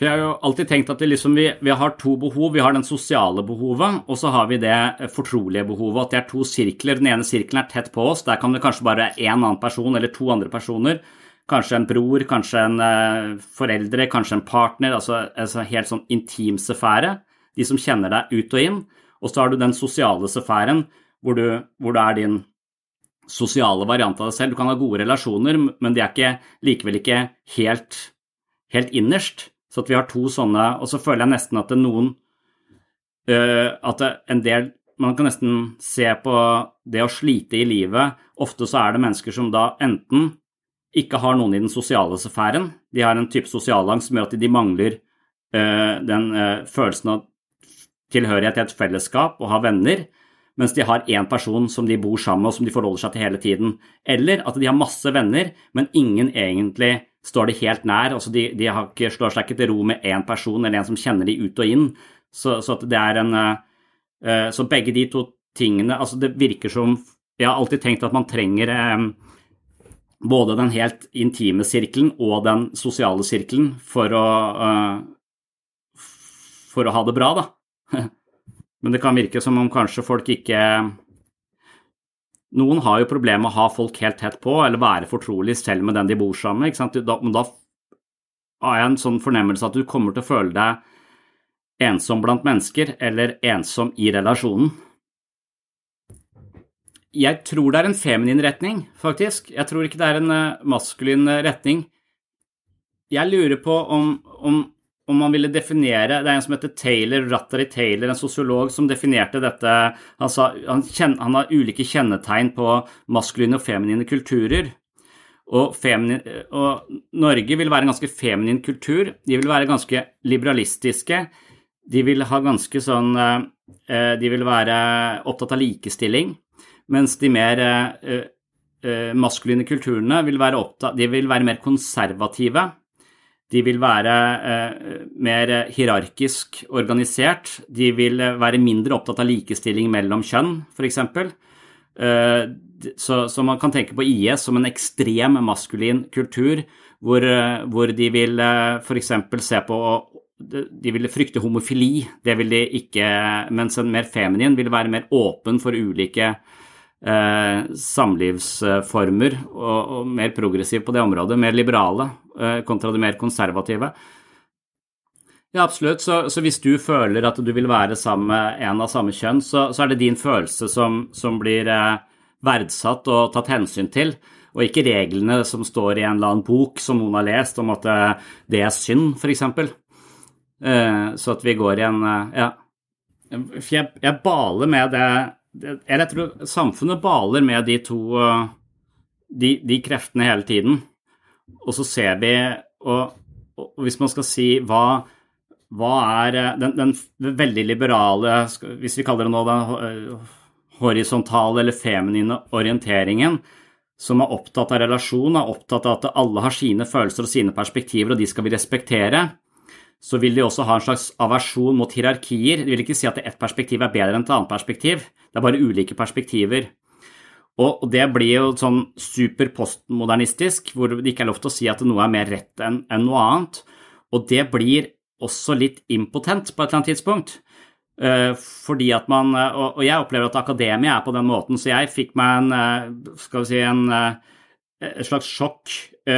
For jeg har jo alltid tenkt at liksom vi, vi har to behov. Vi har den sosiale behovet, og så har vi det fortrolige behovet. At det er to sirkler. Den ene sirkelen er tett på oss. Der kan det kanskje bare være én annen person eller to andre personer. Kanskje en bror, kanskje en eh, foreldre, kanskje en partner. Altså en altså helt sånn intim sfære. De som kjenner deg ut og inn. Og så har du den sosiale sfæren, hvor du, hvor du er din sosiale variant av deg selv. Du kan ha gode relasjoner, men de er ikke, likevel ikke helt, helt innerst. Så vi har to sånne, og så føler jeg nesten at det noen øh, At en del Man kan nesten se på det å slite i livet. Ofte så er det mennesker som da enten ikke har noen i den sosiale sfæren, de har en type sosialangst som gjør at de mangler øh, den øh, følelsen av tilhørighet til et fellesskap og har venner, mens de har én person som de bor sammen med og som de forholder seg til hele tiden. Eller at de har masse venner, men ingen egentlig står de helt nær. altså De, de ikke, slår seg ikke til ro med én person eller en som kjenner de ut og inn. Så, så en eh, Så begge de to tingene altså Det virker som Jeg har alltid tenkt at man trenger eh, både den helt intime sirkelen og den sosiale sirkelen for å eh, for å ha det bra, da. Men det kan virke som om kanskje folk ikke Noen har jo problemer med å ha folk helt tett på, eller være fortrolig selv med den de bor sammen med. Da, men da har jeg en sånn fornemmelse at du kommer til å føle deg ensom blant mennesker, eller ensom i relasjonen. Jeg tror det er en feminin retning, faktisk. Jeg tror ikke det er en uh, maskulin uh, retning. Jeg lurer på om, om om man ville definere Det er en som heter Taylor, Rattari Taylor, en sosiolog, som definerte dette Han sa han, kjen, han har ulike kjennetegn på maskuline og feminine kulturer. Og, feminin, og, Norge vil være en ganske feminin kultur. De vil være ganske liberalistiske. De vil ha ganske sånn De vil være opptatt av likestilling, mens de mer maskuline kulturene vil være, opptatt, de vil være mer konservative. De vil være eh, mer hierarkisk organisert. De vil være mindre opptatt av likestilling mellom kjønn, f.eks. Eh, så, så man kan tenke på IS som en ekstrem maskulin kultur, hvor, hvor de vil eh, f.eks. se på De ville frykte homofili, det vil de ikke Mens en mer feminin vil være mer åpen for ulike Eh, samlivsformer og, og, mer progressiv på det området, mer liberale eh, kontra det mer konservative. Ja, absolutt. Så, så, hvis du føler at du vil være sammen med en av samme kjønn, så, så er det din følelse som, som blir eh, verdsatt og tatt hensyn til, og ikke reglene som står i en eller annen bok som noen har lest om at det er synd, f.eks. Så at vi går i en Ja. Jeg, baler med det jeg tror samfunnet baler med de to de, de, kreftene hele tiden. Og så ser vi Og og hvis man skal si hva, hva er eh, den, den, den veldig liberale, hvis vi kaller det nå den eh, horisontale eller feminine orienteringen, som er opptatt av relasjon, er opptatt av at alle har sine følelser og sine perspektiver, og de skal vi respektere, så vil de også ha en slags aversjon mot hierarkier. De vil ikke si at ett perspektiv er bedre enn et annet perspektiv, det er bare ulike perspektiver. Og det blir jo sånn super postmodernistisk, hvor det ikke er lov til å si at noe er mer rett enn noe annet. Og det blir også litt impotent på et eller annet tidspunkt. Eh, fordi at man, eh, og jeg opplever at akademia er på den måten, så jeg fikk meg en, eh, skal vi si, en, et slags sjokk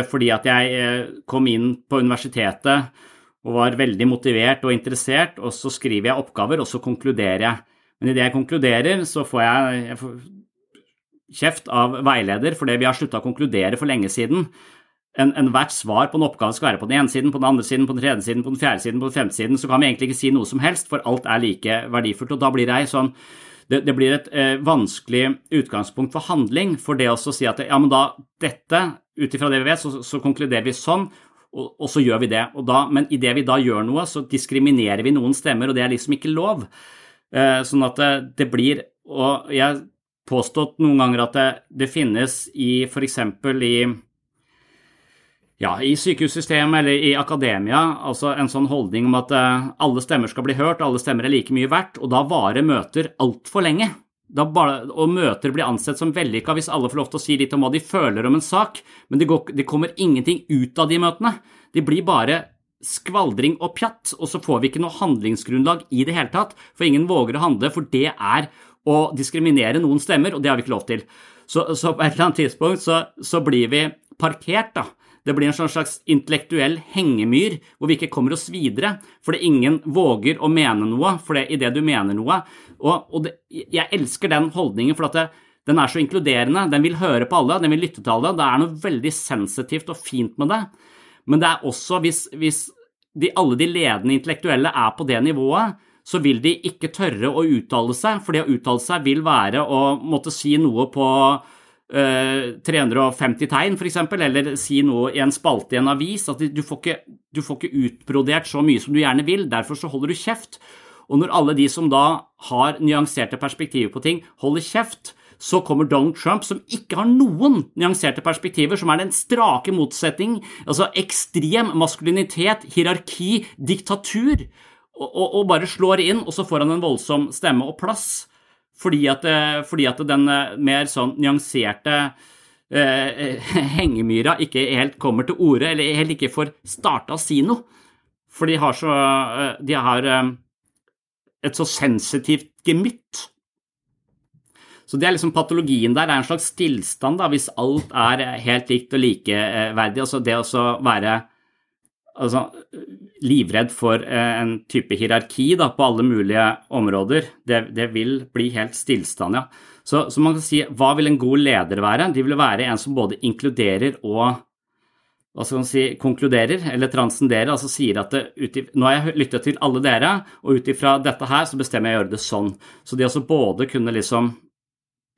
fordi at jeg kom inn på universitetet og var veldig motivert og interessert, og så skriver jeg oppgaver, og så konkluderer jeg. Men idet jeg konkluderer, så får jeg, jeg får kjeft av veileder fordi vi har slutta å konkludere for lenge siden. En- Enhvert svar på en oppgave skal være på den ene siden, på den andre siden, på den tredje siden, på den fjerde siden, på den femte siden, så kan vi egentlig ikke si noe som helst, for alt er like verdifullt. Og da blir jeg sånn det, det blir et eh, vanskelig utgangspunkt for handling, for det å si at ja, men da dette, ut ifra det vi vet, så, så konkluderer vi sånn, og, og så gjør vi det. Og da, men idet vi da gjør noe, så diskriminerer vi noen stemmer, og det er liksom ikke lov. Eh, sånn at det, det blir Og jeg har påstått noen ganger at det, det finnes i f.eks. i ja, i sykehussystemet eller i akademia, altså en sånn holdning om at eh, alle stemmer skal bli hørt, alle stemmer er like mye verdt, og da varer møter altfor lenge. Bare, og møter blir ansett som vellykka hvis alle får lov til å si litt om hva de føler om en sak, men det, går, det kommer ingenting ut av de møtene. De blir bare skvaldring og pjatt, og så får vi ikke noe handlingsgrunnlag i det hele tatt, for ingen våger å handle, for det er å diskriminere noen stemmer, og det har vi ikke lov til. Så, så på et eller annet tidspunkt så, så blir vi parkert, da. Det blir en sånn slags intellektuell hengemyr hvor vi ikke kommer oss videre, fordi ingen våger å mene noe for det idet du mener noe. Og, og det, jeg elsker den holdningen, for at det, den er så inkluderende. Den vil høre på alle, den vil lytte til alle. Det er noe veldig sensitivt og fint med det. Men det er også, hvis, hvis de, alle de ledende intellektuelle er på det nivået, så vil de ikke tørre å uttale seg, for det å uttale seg vil være å måtte si noe på 350 tegn, f.eks., eller si noe i en spalte i en avis. at du får, ikke, du får ikke utbrodert så mye som du gjerne vil, derfor så holder du kjeft. Og når alle de som da har nyanserte perspektiver på ting, holder kjeft, så kommer Donald Trump, som ikke har noen nyanserte perspektiver, som er den strake motsetning, altså ekstrem maskulinitet, hierarki, diktatur, og, og, og bare slår inn, og så får han en voldsom stemme og plass. Fordi at, eh, fordi at den eh, mer sånn nyanserte eh, hengemyra ikke helt kommer til orde, eller helt ikke får starta å si noe. For de har så eh, De har et så sensitivt gemytt. Så det er liksom patologien der. Det er en slags stillstand da, hvis alt er helt likt og likeverdig. Altså det å være altså, livredd for eh, en type hierarki da, på alle mulige områder, det, det vil bli helt stillstand, ja. Så, så, man kan si, hva vil en god leder være? De vil være en som både inkluderer og hva skal man si, konkluderer eller transcenderer, altså sier at det, ut nå har jeg lyttet til alle dere, og ut ifra dette her så bestemmer jeg å gjøre det sånn. Så de også både kunne liksom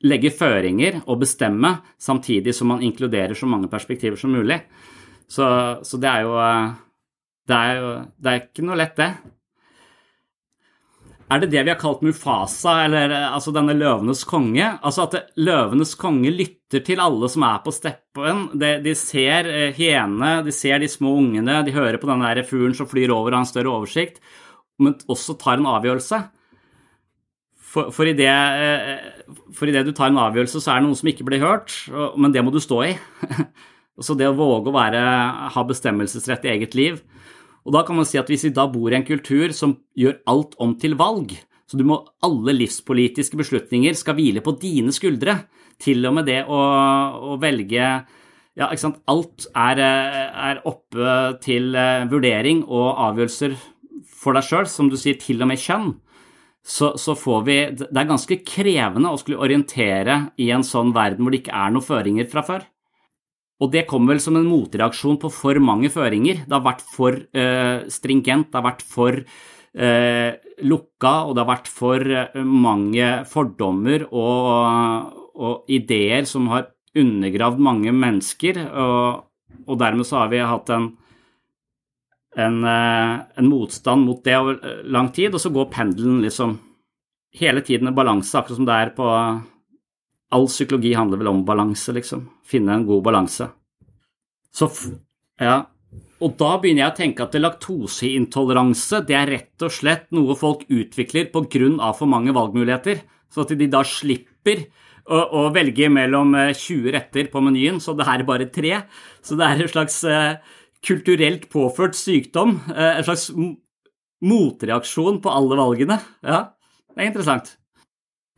legge føringer og bestemme, samtidig som man inkluderer så mange perspektiver som mulig. Så, så det er jo det er jo det er ikke noe lett, det. Er det det vi har kalt Mufasa, eller altså denne løvenes konge? Altså at løvenes konge lytter til alle som er på steppen. De, de ser eh, hyenene, de ser de små ungene, de hører på den der fuglen som flyr over og har en større oversikt, men også tar en avgjørelse. For, for idet i du tar en avgjørelse, så er det noen som ikke blir hørt, men det må du stå i. Så det å våge å være, ha bestemmelsesrett i eget liv Og da kan man si at hvis vi da bor i en kultur som gjør alt om til valg, så du må, alle livspolitiske beslutninger skal hvile på dine skuldre, til og med det å, å velge ja, ikke sant? Alt er, er oppe til vurdering og avgjørelser for deg sjøl, som du sier, til og med kjønn. Så, så, får vi Det er ganske krevende å skulle orientere i en sånn verden hvor det ikke er noen føringer fra før. Og det kom vel som en motreaksjon på for mange føringer. Det har vært for eh, stringent, det har vært for eh, lukka, og det har vært for eh, mange fordommer og, og, ideer som har undergravd mange mennesker. Og, og, dermed så har vi hatt en en, eh, en motstand mot det over eh, lang tid, og så går pendelen liksom hele tiden i balanse, akkurat som det er på All psykologi handler vel om balanse, liksom. Finne en god balanse. Så ja. Og da begynner jeg å tenke at laktoseintoleranse det er rett og slett noe folk utvikler pga. for mange valgmuligheter, så at de da slipper å, å, velge mellom 20 retter på menyen, så det her er bare tre. Så det er en slags eh, kulturelt påført sykdom, eh, en slags motreaksjon på alle valgene. Ja, det er interessant.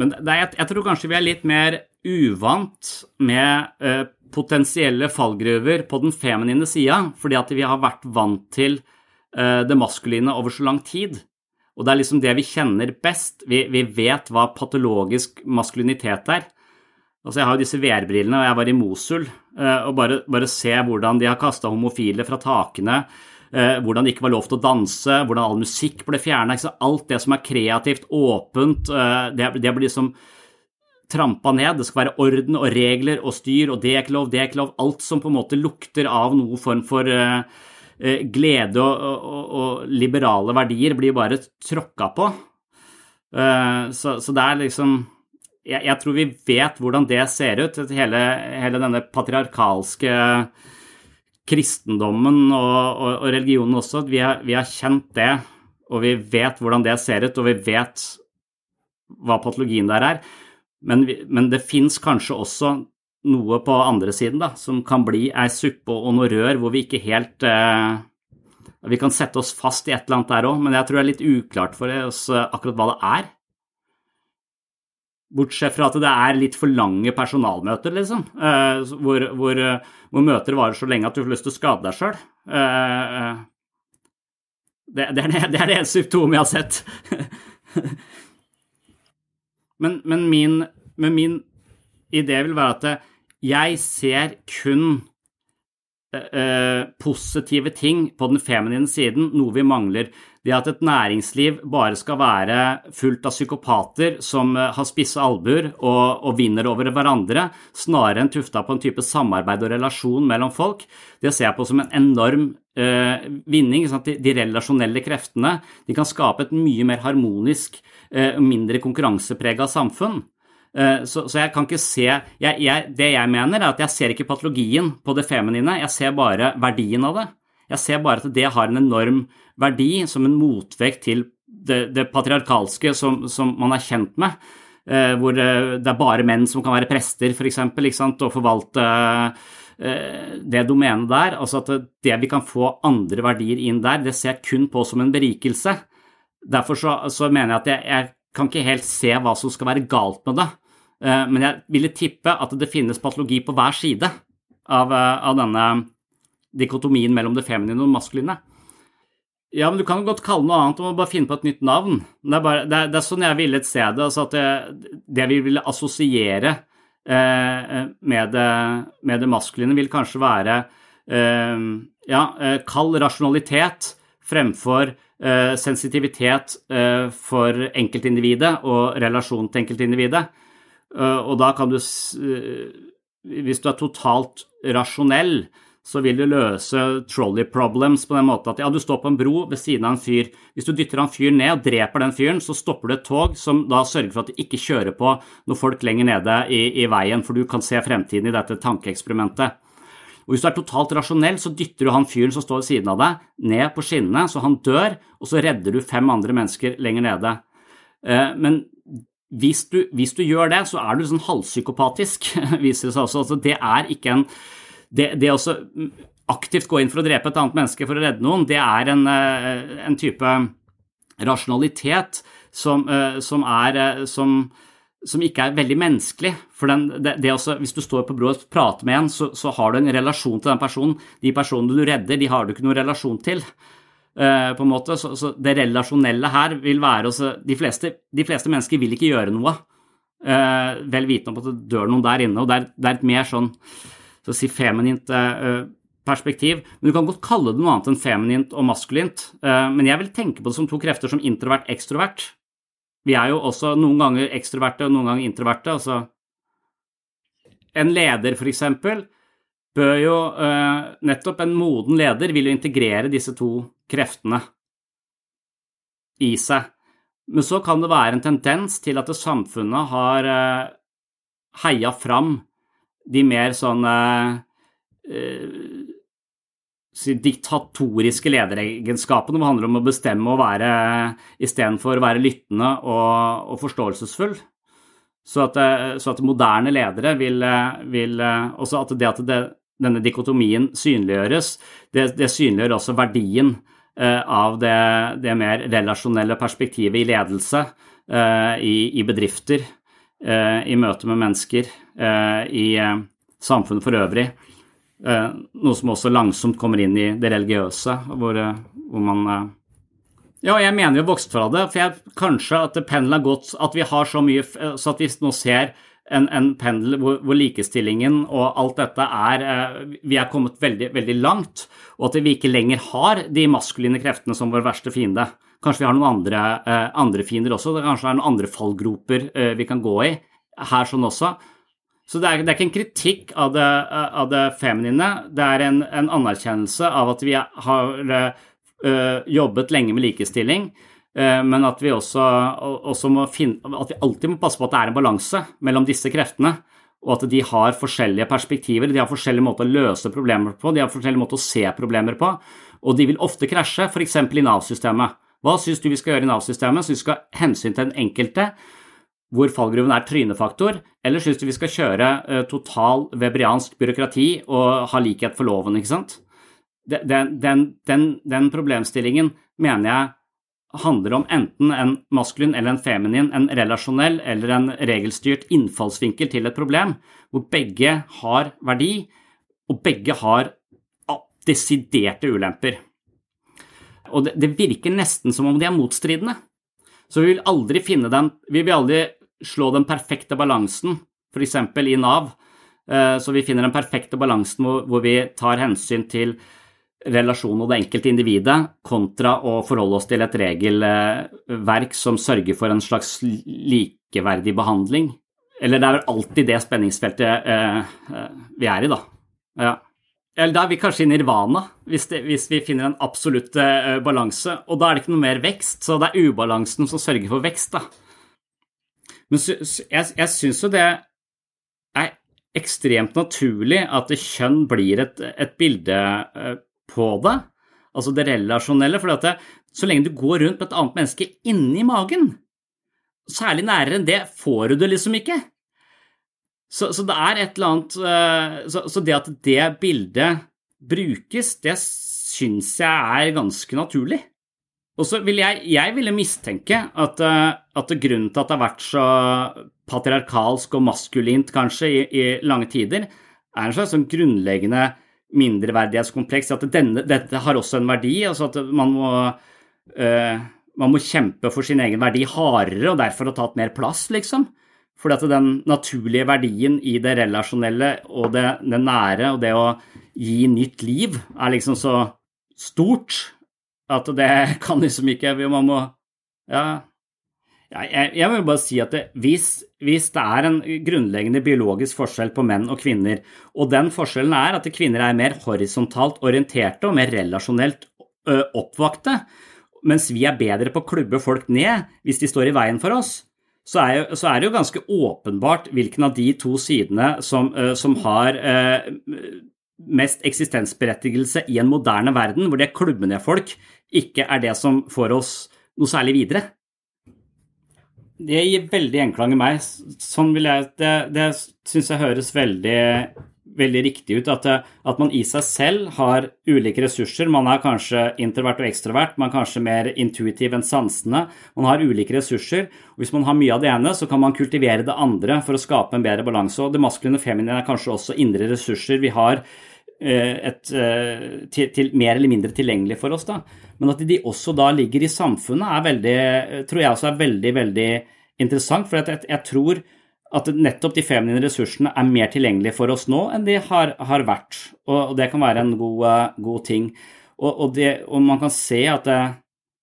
Men er, jeg, jeg, tror kanskje vi er litt mer uvant med eh, potensielle fallgruver på den feminine sida, fordi at vi har vært vant til eh, det maskuline over så lang tid. Og det er liksom det vi kjenner best. Vi, vi vet hva patologisk maskulinitet er. Altså Jeg har jo disse VR-brillene, og jeg var i Mosul, Eh, og bare, bare se hvordan de har kasta homofile fra takene hvordan det ikke var lov til å danse, hvordan all musikk ble fjerna. Alt det som er kreativt, åpent, eh, det, blir liksom trampa ned. Det skal være orden og regler og styr, og det er ikke lov, det er ikke lov. Alt som på en måte lukter av noen form for uh, glede og, og, og, liberale verdier, blir bare tråkka på. Så, så, det er liksom jeg, jeg, tror vi vet hvordan det ser ut, hele, hele denne patriarkalske kristendommen og, og, og religionen også. Vi har, vi har, kjent det, og vi vet hvordan det ser ut, og vi vet hva patologien der er. Men, vi, men det fins kanskje også noe på andre siden da, som kan bli ei suppe og noe rør hvor vi ikke helt eh, Vi kan sette oss fast i et eller annet der òg, men jeg tror det er litt uklart for oss eh, akkurat hva det er. Bortsett fra at det er litt for lange personalmøter, liksom. Eh, hvor, hvor, hvor, møter varer så lenge at du får lyst til å skade deg sjøl. Eh, det, det, det, det, er det eneste symptomet jeg har sett. men, men, min, men min idé vil være at jeg ser kun positive ting på den feminine siden, noe vi mangler det at et næringsliv bare skal være fullt av psykopater som eh, har spisse albuer og, og, vinner over hverandre, snarere enn tufta på en type samarbeid og relasjon mellom folk, det ser jeg på som en enorm eh, vinning. Sånn de, de, relasjonelle kreftene de kan skape et mye mer harmonisk, eh, mindre konkurranseprega samfunn. Eh, så, så, jeg kan ikke se jeg, jeg, Det jeg mener, er at jeg ser ikke patologien på det feminine, jeg ser bare verdien av det. Jeg ser bare at det har en enorm verdi som en motvekt til det, det patriarkalske som, som, man er kjent med. Eh, hvor det, det, er bare menn som kan være prester, f.eks., og forvalte eh, det domenet der. Altså at det vi kan få andre verdier inn der, det ser jeg kun på som en berikelse. Derfor så, så mener jeg at jeg, jeg, kan ikke helt se hva som skal være galt med det. Eh, men jeg ville tippe at det finnes patologi på hver side av, eh, av denne dikotomien mellom det feminine og det maskuline. Ja, men du kan godt kalle noe annet, du må bare finne på et nytt navn. Det er, bare, det er, det er sånn jeg ville se det. altså at det, det vi ville assosiere eh, med, det, med, det, maskuline, vil kanskje være eh, ja, eh, kald rasjonalitet fremfor eh, sensitivitet for enkeltindividet og relasjon til enkeltindividet. Eh, og da kan du Hvis du er totalt rasjonell, så vil du løse trolley problems på den måten at ja, du står på en bro ved siden av en fyr. Hvis du dytter han fyren ned og dreper den fyren, så stopper du et tog som da sørger for at du ikke kjører på når folk lenger nede i, i veien, for du kan se fremtiden i dette tankeeksperimentet. Og Hvis du er totalt rasjonell, så dytter du han fyren som står ved siden av deg, ned på skinnene, så han dør, og så redder du fem andre mennesker lenger nede. Eh, men hvis du, hvis du gjør det, så er du sånn halvpsykopatisk, viser det seg også. Altså, det er ikke en det, det å aktivt gå inn for å drepe et annet menneske for å redde noen, det er en, eh, en type rasjonalitet som, eh, som er eh, som, som, ikke er veldig menneskelig. For den, det, det også, hvis du står på bro og prater med en, så, så, har du en relasjon til den personen. De personene du redder, de har du ikke noen relasjon til. Uh, på en måte, så, så, Det relasjonelle her vil være også de fleste, de fleste mennesker vil ikke gjøre noe, uh, vel vitende om at det dør noen der inne. og Det er, det er et mer sånn så å si feminint eh, perspektiv. Men du kan godt kalle det noe annet enn feminint og maskulint. Eh, men jeg vil tenke på det som to krefter som introvert-ekstrovert. Vi er jo også noen ganger ekstroverte og noen ganger introverte. altså En leder, for eksempel, bør jo eh, nettopp en moden leder vil jo integrere disse to kreftene i seg. Men så kan det være en tendens til at samfunnet har eh, heia fram de mer sånn eh, diktatoriske lederegenskapene, som handler om å bestemme og være istedenfor å være lyttende og, og forståelsesfull. Så at, så at, moderne ledere vil, vil Også at det at det, denne dikotomien synliggjøres, det, det synliggjør også verdien eh, av det, det, mer relasjonelle perspektivet i ledelse, eh, i, i, bedrifter, eh, i møte med mennesker, eh, i eh, samfunnet for øvrig. Eh, noe som også langsomt kommer inn i det religiøse, hvor, hvor man ja, jeg mener jo vokst fra det. For jeg, kanskje at pendelen har gått At vi har så mye Så at vi nå ser en, en pendel hvor, hvor, likestillingen og alt dette er eh, Vi er kommet veldig, veldig langt, og at vi ikke lenger har de maskuline kreftene som vår verste fiende. Kanskje vi har noen andre, eh, andre fiender også. Det kanskje er noen andre fallgroper eh, vi kan gå i her sånn også. Så det er, det er ikke en kritikk av det, av det feminine, det er en, en, anerkjennelse av at vi har uh, jobbet lenge med likestilling. Eh, men at vi også, også må finne, at vi alltid må passe på at det er en balanse mellom disse kreftene. Og at de har forskjellige perspektiver, de har forskjellige måter å løse problemer på, de har forskjellige måter å se problemer på, og de vil ofte krasje, f.eks. i Nav-systemet. Hva syns du vi skal gjøre i Nav-systemet? Syns du vi skal ha hensyn til den enkelte, hvor fallgruven er trynefaktor, eller syns du vi skal kjøre uh, total webriansk byråkrati og ha likhet for loven, ikke sant? Den, den, den, den problemstillingen mener jeg handler om enten en maskulin eller en feminin, en relasjonell eller en regelstyrt innfallsvinkel til et problem, hvor begge har verdi, og begge har desiderte ulemper. Og det, det virker nesten som om de er motstridende. Så vi vil aldri finne den Vi vil aldri slå den perfekte balansen, f.eks. i Nav. Eh, så vi finner den perfekte balansen hvor, hvor vi tar hensyn til relasjonen og det enkelte individet, kontra å forholde oss til et regelverk som sørger for en slags likeverdig behandling. Eller det er vel alltid det spenningsfeltet eh, eh, vi er i, da. Ja. Eller da er vi kanskje i nirvana, hvis, det, hvis vi finner en absolutt eh, balanse. Og da er det ikke noe mer vekst, så det er ubalansen som sørger for vekst, da. Men jeg, jeg syns jo det er ekstremt naturlig at kjønn blir et, et bilde eh, på det, altså det relasjonelle. For så lenge du går rundt med et annet menneske inni magen, særlig nærere enn det, får du det liksom ikke. Så, så det er et eller annet eh, så, så, det at det bildet brukes, det syns jeg er ganske naturlig. Og så vil jeg, jeg ville mistenke at, eh, at grunnen til at det har vært så patriarkalsk og maskulint kanskje i, i lange tider, er en slags sånn grunnleggende mindreverdighetskompleks. At denne, dette har også en verdi. altså at man må, uh, man må kjempe for sin egen verdi hardere og derfor ha tatt mer plass, liksom. Fordi at den naturlige verdien i det relasjonelle og det, det nære og det å gi nytt liv er liksom så stort at det kan liksom ikke Man må Ja, jeg, jeg vil bare si at det, hvis, hvis, det er en grunnleggende biologisk forskjell på menn og kvinner, og den forskjellen er at kvinner er mer horisontalt orienterte og mer relasjonelt oppvakte, mens vi er bedre på å klubbe folk ned hvis de står i veien for oss, så er, jo, så er det jo ganske åpenbart hvilken av de to sidene som, som har mest eksistensberettigelse i en moderne verden, hvor det å klubbe ned folk ikke er det som får oss noe særlig videre. Det gir veldig enklang i meg. Sånn vil jeg, det det syns jeg høres veldig, veldig riktig ut. At, at, man i seg selv har ulike ressurser. Man er kanskje introvert og ekstrovert. Man er kanskje mer intuitiv enn sansende. Man har ulike ressurser. og Hvis man har mye av det ene, så kan man kultivere det andre for å skape en bedre balanse. Og det maskuline og feminine er kanskje også indre ressurser vi har et, eh, til, til, mer eller mindre tilgjengelig for oss. da. Men at de også da ligger i samfunnet, er veldig, tror jeg også er veldig, veldig interessant. For jeg, jeg tror at nettopp de feminine ressursene er mer tilgjengelige for oss nå enn de har, har vært. Og, og, det kan være en god, god ting. Og, og, det, og, man kan se at det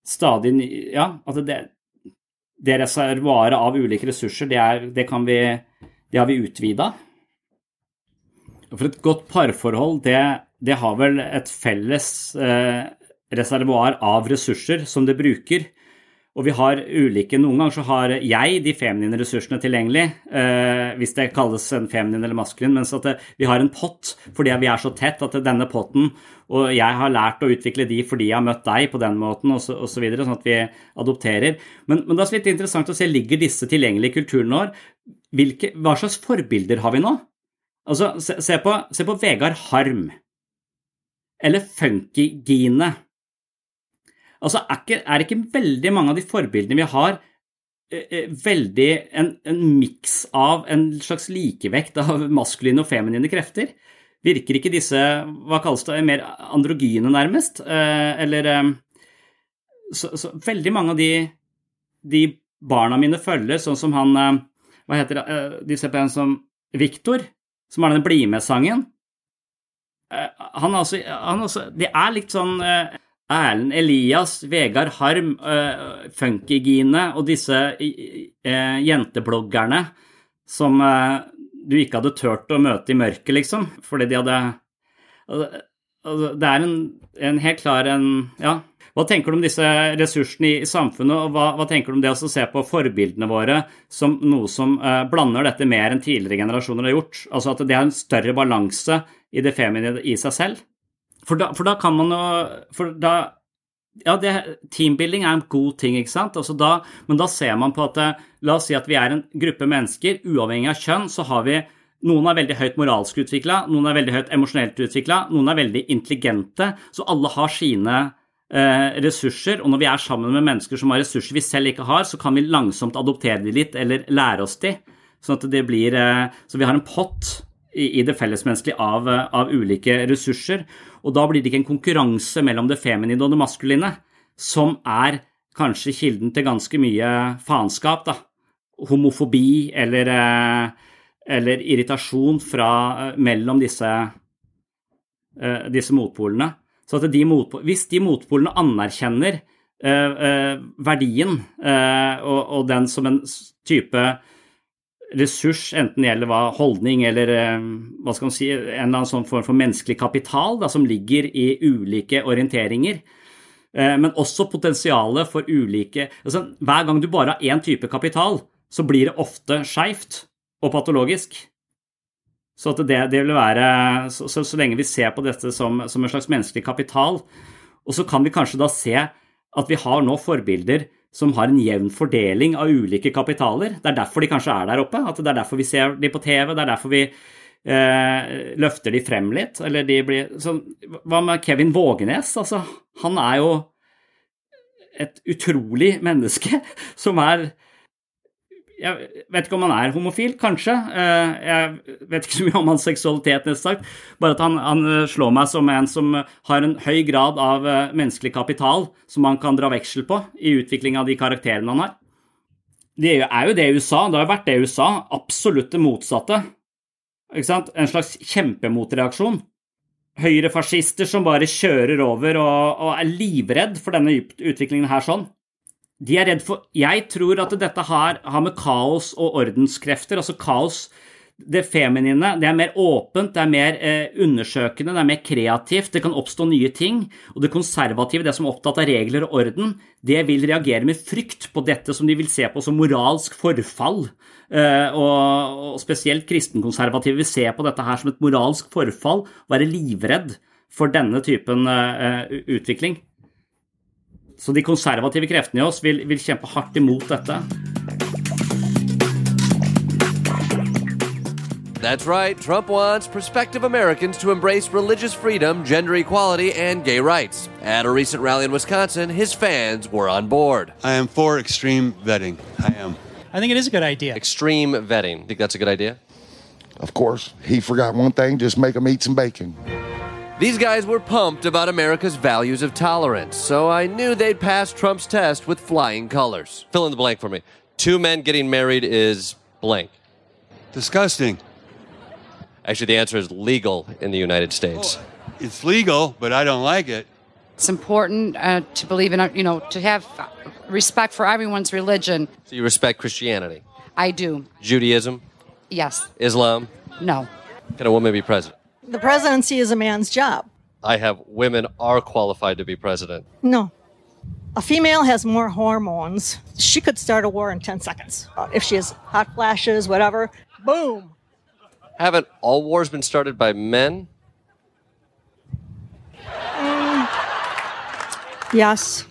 stadig Ja, at det, det reservoaret av ulike ressurser, det, er, det, vi, det har vi utvida. For et godt parforhold, det, det har vel et felles eh, reservoar av ressurser som det bruker. Og vi har ulike Noen ganger så har jeg de feminine ressursene tilgjengelig, eh, hvis det kalles en feminin eller maskulin, mens at det, vi har en pott fordi vi er så tett at denne potten Og jeg har lært å utvikle de fordi jeg har møtt deg på den måten, osv., så, så videre, sånn at vi adopterer. Men, men det er litt interessant å se ligger disse tilgjengelige kulturene kulturen vår. Hva slags forbilder har vi nå? Altså, se, se, på, se på Vegard Harm. Eller Funky-Gine. Altså, er, ikke, er ikke veldig mange av de forbildene vi har, eh, eh, veldig en, en miks av en slags likevekt av maskuline og feminine krefter? Virker ikke disse, hva kalles det, mer androgyne, nærmest? Eh, eller så, så, veldig mange av de, de, barna mine følger, sånn som han Hva heter det, de ser på en som Viktor, som har den Bli med-sangen. Eh, han, altså, han altså Det er litt sånn eh, Erlend Elias, Vegard Harm, uh, Funkygine og disse uh, jentebloggerne som uh, du ikke hadde turt å møte i mørket, liksom, fordi de hadde altså, Det er en, en, helt klar en Ja. Hva tenker du om disse ressursene i, samfunnet, og hva, hva, tenker du om det å se på forbildene våre som noe som uh, blander dette mer enn tidligere generasjoner har gjort? Altså at det er en større balanse i det feminine i seg selv? For da, for da kan man jo For da ja, det, teambuilding er en god ting, ikke sant? Altså da, men da ser man på at La oss si at vi er en gruppe mennesker, uavhengig av kjønn, så har vi noen er veldig høyt moralsk utvikla, noen er veldig høyt emosjonelt utvikla, noen er veldig intelligente. Så alle har sine eh, ressurser, og når vi er sammen med mennesker som har ressurser vi selv ikke har, så kan vi langsomt adoptere de litt, eller lære oss de. Sånn at det blir eh, Så vi har en pott i, det fellesmenneskelige av, av ulike ressurser. Og da blir det ikke en konkurranse mellom det feminine og det maskuline, som er kanskje kilden til ganske mye faenskap, da homofobi eller, eh, eller irritasjon fra, eh, mellom disse, eh, disse motpolene. Så de hvis de motpolene anerkjenner verdien og, og, den som en type ressurs, enten det gjelder hva, holdning eller hva skal man si, en eller annen sånn form for menneskelig kapital da, som ligger i ulike orienteringer, men også potensialet for ulike altså, Hver gang du bare har én type kapital, så blir det ofte skeivt og patologisk. Så det, det, vil være så, så, så, lenge vi ser på dette som, som, en slags menneskelig kapital, og så kan vi kanskje da se at vi har nå forbilder som har en jevn fordeling av ulike kapitaler. Det er derfor de kanskje er der oppe. at Det er derfor vi ser de på TV, det er derfor vi eh, løfter de frem litt. Eller de blir så, Hva med Kevin Vågenes? Altså, han er jo et utrolig menneske som er jeg vet ikke om han er homofil, kanskje. Eh, jeg vet ikke så mye om hans seksualitet, nesten sagt. Bare at han, han, slår meg som en som har en høy grad av eh, menneskelig kapital som man kan dra veksel på i utvikling av de karakterene han har. Det er jo det USA. Det har vært det USA. Absolutt det motsatte. Ikke sant? En slags kjempemotreaksjon. Høyrefascister som bare kjører over og, og er livredd for denne utviklingen her sånn. De er redd for Jeg tror at dette har, har med kaos og ordenskrefter, altså kaos det feminine det er mer åpent, det er mer eh, undersøkende, det er mer kreativt, det kan oppstå nye ting. Og det konservative, det som er opptatt av regler og orden, det vil reagere med frykt på dette som de vil se på som moralsk forfall. Eh, og, og, spesielt kristenkonservative vil se på dette her som et moralsk forfall, være livredd for denne typen eh, utvikling. Så de konservative kreftene i oss vil, vil kjempe hardt imot dette. That's right. Trump wants prospective Americans to embrace religious freedom, gender equality, and gay rights. At a recent rally in Wisconsin, his fans were on board. I am for extreme vetting. I am. I think it is a good idea. Extreme vetting. Think that's a good idea? Of course. He forgot one thing just make them eat some bacon. These guys were pumped about America's values of tolerance, so I knew they'd pass Trump's test with flying colors. Fill in the blank for me. Two men getting married is blank. Disgusting. Actually, the answer is legal in the United States. Oh, it's legal, but I don't like it. It's important uh, to believe in, you know, to have respect for everyone's religion. So you respect Christianity? I do. Judaism? Yes. Islam? No. Can a woman be president? The presidency is a man's job. I have women are qualified to be president. No. A female has more hormones. She could start a war in 10 seconds. Uh, If she has hot flashes, whatever, boom. Haven't all wars been started by men? Mm. Yes.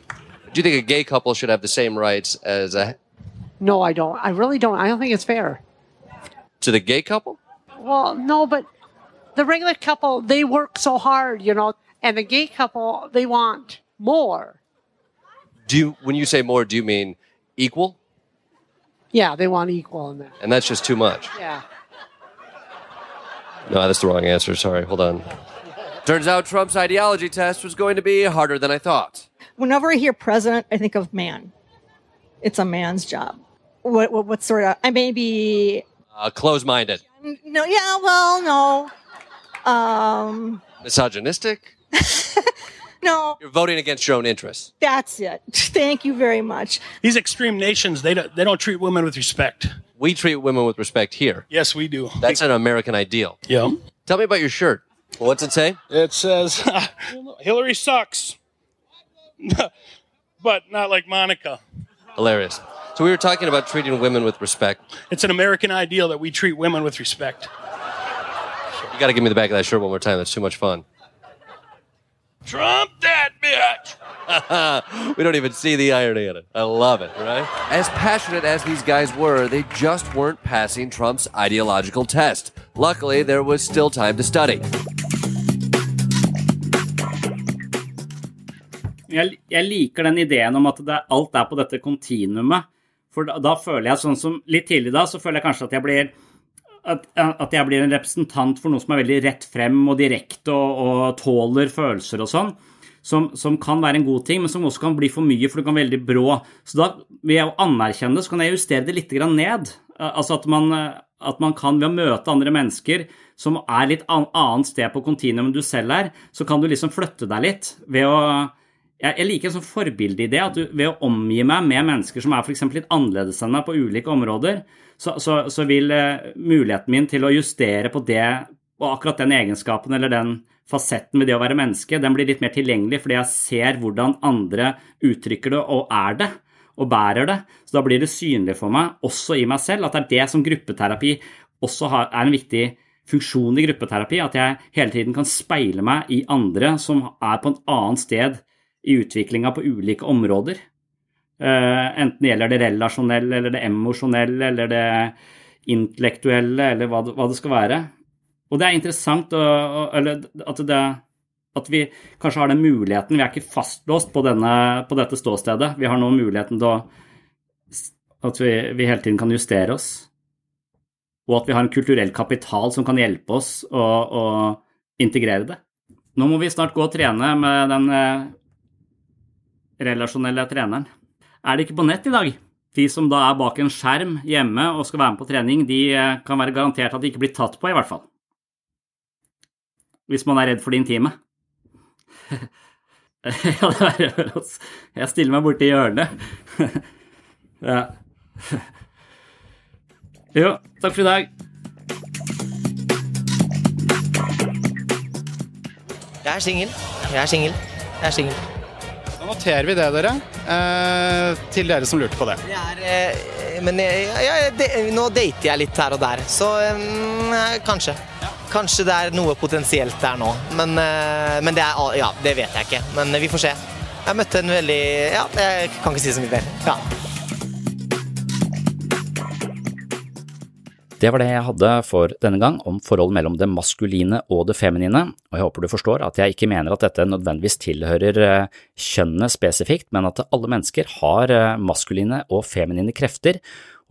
Do you think a gay couple should have the same rights as a No, I don't. I really don't. I don't think it's fair. to the gay couple? Well, no, but the regular couple, they work so hard, you know, and the gay couple, they want more. Do you, when you say more, do you mean equal? Yeah, they want equal in that. And that's just too much. Yeah. No, that's the wrong answer. Sorry, hold on. Turns out Trump's ideology test was going to be harder than I thought. Whenever I hear president, I think of man. It's a man's job. What, what, what sort of, I may be, Uh, close-minded, no, yeah, well, no. Um, misogynistic. no, You're voting against your own interests. that's it. Thank you very much. These extreme nations, they don't, they don't treat women with respect. We treat women with respect here. Yes, we do. That's an American ideal. Yeah. Tell me about your shirt. What's it say? It says Hillary sucks, but not like Monica. Hilarious. So we were talking about treating women with respect. It's an American ideal that we treat women with respect. You got to give me the back of that shirt one more time. That's too much fun. Trump that bitch. we don't even see the irony in it. I love it, right? As passionate as these guys were, they just weren't passing Trump's ideological test. Luckily, there was still time to study. jeg, jeg liker den ideen om at det, alt er på dette kontinuumet. For da, da føler jeg sånn som Litt tidlig da så føler jeg kanskje at jeg blir at, at jeg blir en representant for noe som er veldig rett frem og direkte og, og tåler følelser og sånn. Som, som kan være en god ting, men som også kan bli for mye, for det kan være veldig brå. Så da vil jeg jo anerkjenne det, så kan jeg justere det litt ned. Altså at man, at man kan ved å møte andre mennesker som er litt an, annet sted på kontinuum enn du selv er, så kan du liksom flytte deg litt ved å jeg, liker en sånn forbildeidé at du, ved å omgi meg med mennesker som er eksempel litt annerledes enn meg på ulike områder, så, så, så vil eh, muligheten min til å justere på det og akkurat den egenskapen eller den fasetten med det å være menneske, den blir litt mer tilgjengelig fordi jeg ser hvordan andre uttrykker det og er det og bærer det. Så da blir det synlig for meg, også i meg selv, at det er det som gruppeterapi også er en viktig funksjon i gruppeterapi. At jeg hele tiden kan speile meg i andre som er på et annet sted i utviklinga på ulike områder. Eh, enten det gjelder det relasjonelle eller det emosjonelle eller det intellektuelle eller hva det, hva det skal være. Og det er interessant å, å, at, det, at vi kanskje har den muligheten. Vi er ikke fastlåst på, denne, på dette ståstedet. Vi har nå muligheten til å At vi, vi hele tiden kan justere oss. Og at vi har en kulturell kapital som kan hjelpe oss å, å integrere det. Nå må vi snart gå og trene med den eh, relasjonelle treneren. Er det ikke på nett i dag? De som da er bak en skjerm hjemme og skal være med på trening, de eh, kan være garantert at de ikke blir tatt på, i hvert fall. Hvis man er redd for det intime. ja, det er vel altså. Jeg stiller meg borti hjørnet. ja. Jo, takk for i dag. Jeg er singel. Jeg er singel. Jeg er singel. Da noterer vi det, dere. Eh, til dere som lurte på det. Jeg er, eh, men jeg, jeg, de, nå dater jeg litt her og der, så eh, kanskje. Kanskje det er noe potensielt der nå. Men, eh, men det, er, ja, det vet jeg ikke. Men vi får se. Jeg møtte en veldig Ja, jeg kan ikke si så mye mer. Ja. Det var det jeg hadde for denne gang om forholdet mellom det maskuline og det feminine, og jeg håper du forstår at jeg ikke mener at dette nødvendigvis tilhører eh, kjønnet spesifikt, men at alle mennesker har eh, maskuline og feminine krefter,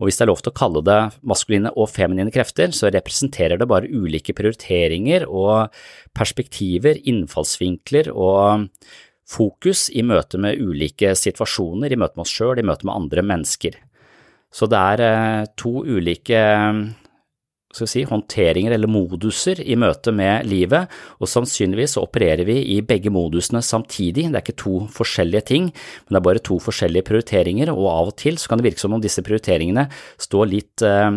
og hvis det er lov til å kalle det maskuline og feminine krefter, så representerer det bare ulike prioriteringer og perspektiver, innfallsvinkler og fokus i møte med ulike situasjoner, i møte med oss sjøl, i møte med andre mennesker. Så det er eh, to ulike si, håndteringer eller moduser i møte med livet, og sannsynligvis så opererer vi i begge modusene samtidig. Det er ikke to forskjellige ting, men det er bare to forskjellige prioriteringer, og av og til så kan det virke som om disse prioriteringene står litt eh,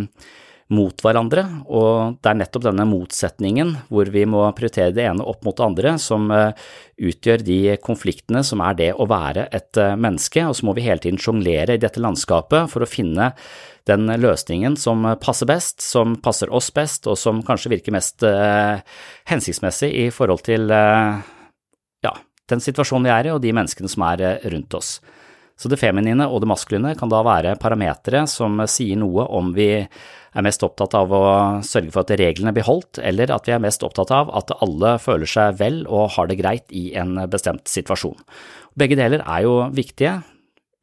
mot hverandre, og det er nettopp denne motsetningen hvor vi må prioritere det ene opp mot det andre, som eh, utgjør de konfliktene som er det å være et eh, menneske, og så må vi hele tiden sjonglere i dette landskapet for å finne den løsningen som passer best, som passer oss best, og som kanskje virker mest eh, hensiktsmessig i forhold til eh, ja, den situasjonen vi er i og de menneskene som er eh, rundt oss. Så det feminine og det maskuline kan da være parametere som sier noe om vi er mest opptatt av å sørge for at reglene blir holdt, eller at vi er mest opptatt av at alle føler seg vel og har det greit i en bestemt situasjon. Begge deler er jo viktige.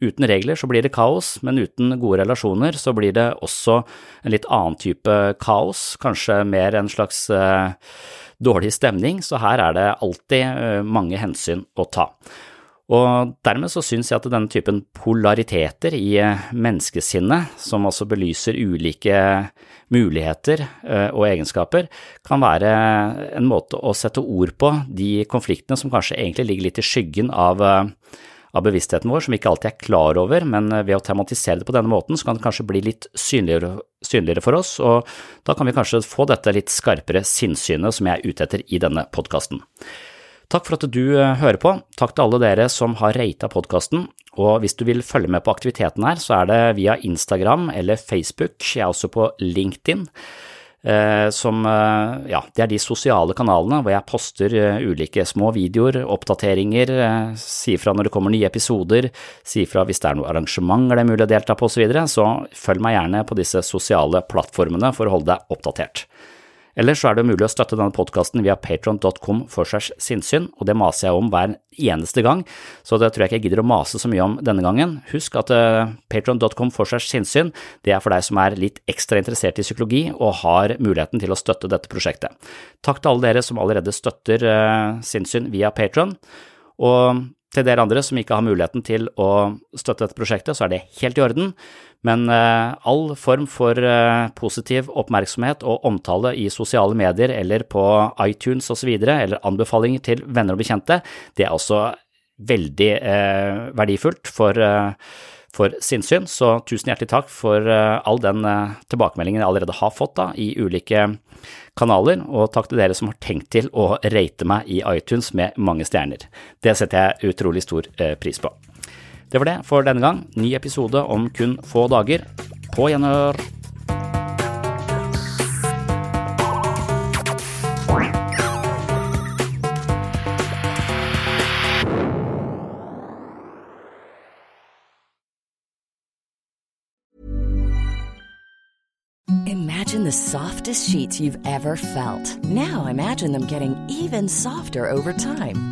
Uten regler så blir det kaos, men uten gode relasjoner så blir det også en litt annen type kaos, kanskje mer en slags eh, dårlig stemning, så her er det alltid eh, mange hensyn å ta. Og dermed så syns jeg at denne typen polariteter i eh, menneskesinnet, som også belyser ulike muligheter eh, og egenskaper, kan være en måte å sette ord på de konfliktene som kanskje egentlig ligger litt i skyggen av, eh, av bevisstheten vår, som vi ikke alltid er klar over, men ved å tematisere det på denne måten, så kan det kanskje bli litt synligere, synligere for oss, og da kan vi kanskje få dette litt skarpere sinnsynet som jeg er ute etter i denne podkasten. Takk for at du eh, hører på. Takk til alle dere som har rata podkasten. Og hvis du vil følge med på aktiviteten her, så er det via Instagram eller Facebook. Jeg er også på LinkedIn. Eh, som, eh, ja, det er de sosiale kanalene hvor jeg poster ulike små videoer, oppdateringer, sier fra når det kommer nye episoder, sier fra hvis det er noe arrangementer det er mulig å delta på osv., så, så følg meg gjerne på disse sosiale plattformene for å holde deg oppdatert. Ellers så er det mulig å støtte denne podkasten via patron.com for segs sinnssyn, og det maser jeg om hver eneste gang, så det tror jeg ikke jeg gidder å mase så mye om denne gangen. Husk at uh, patron.com for segs sinnssyn, det er for deg som er litt ekstra interessert i psykologi og har muligheten til å støtte dette prosjektet. Takk til alle dere som allerede støtter uh, sinnssyn via Patron, og til dere andre som ikke har muligheten til å støtte dette prosjektet, så er det helt i orden. Men uh, all form for uh, positiv oppmerksomhet og omtale i sosiale medier eller på iTunes osv., eller anbefalinger til venner og bekjente, det er også veldig uh, verdifullt for, for sinnssyn. Så tusen hjertelig takk for all den tilbakemeldingen jeg allerede har fått da, i ulike kanaler, og takk til dere som har tenkt til å rate meg i iTunes med mange stjerner. Det setter jeg utrolig stor pris på. Det var det for denne gang. Ny episode om kun få dager. På gjenhør! Imagine the softest sheets you've ever felt. Now imagine them getting even softer over time.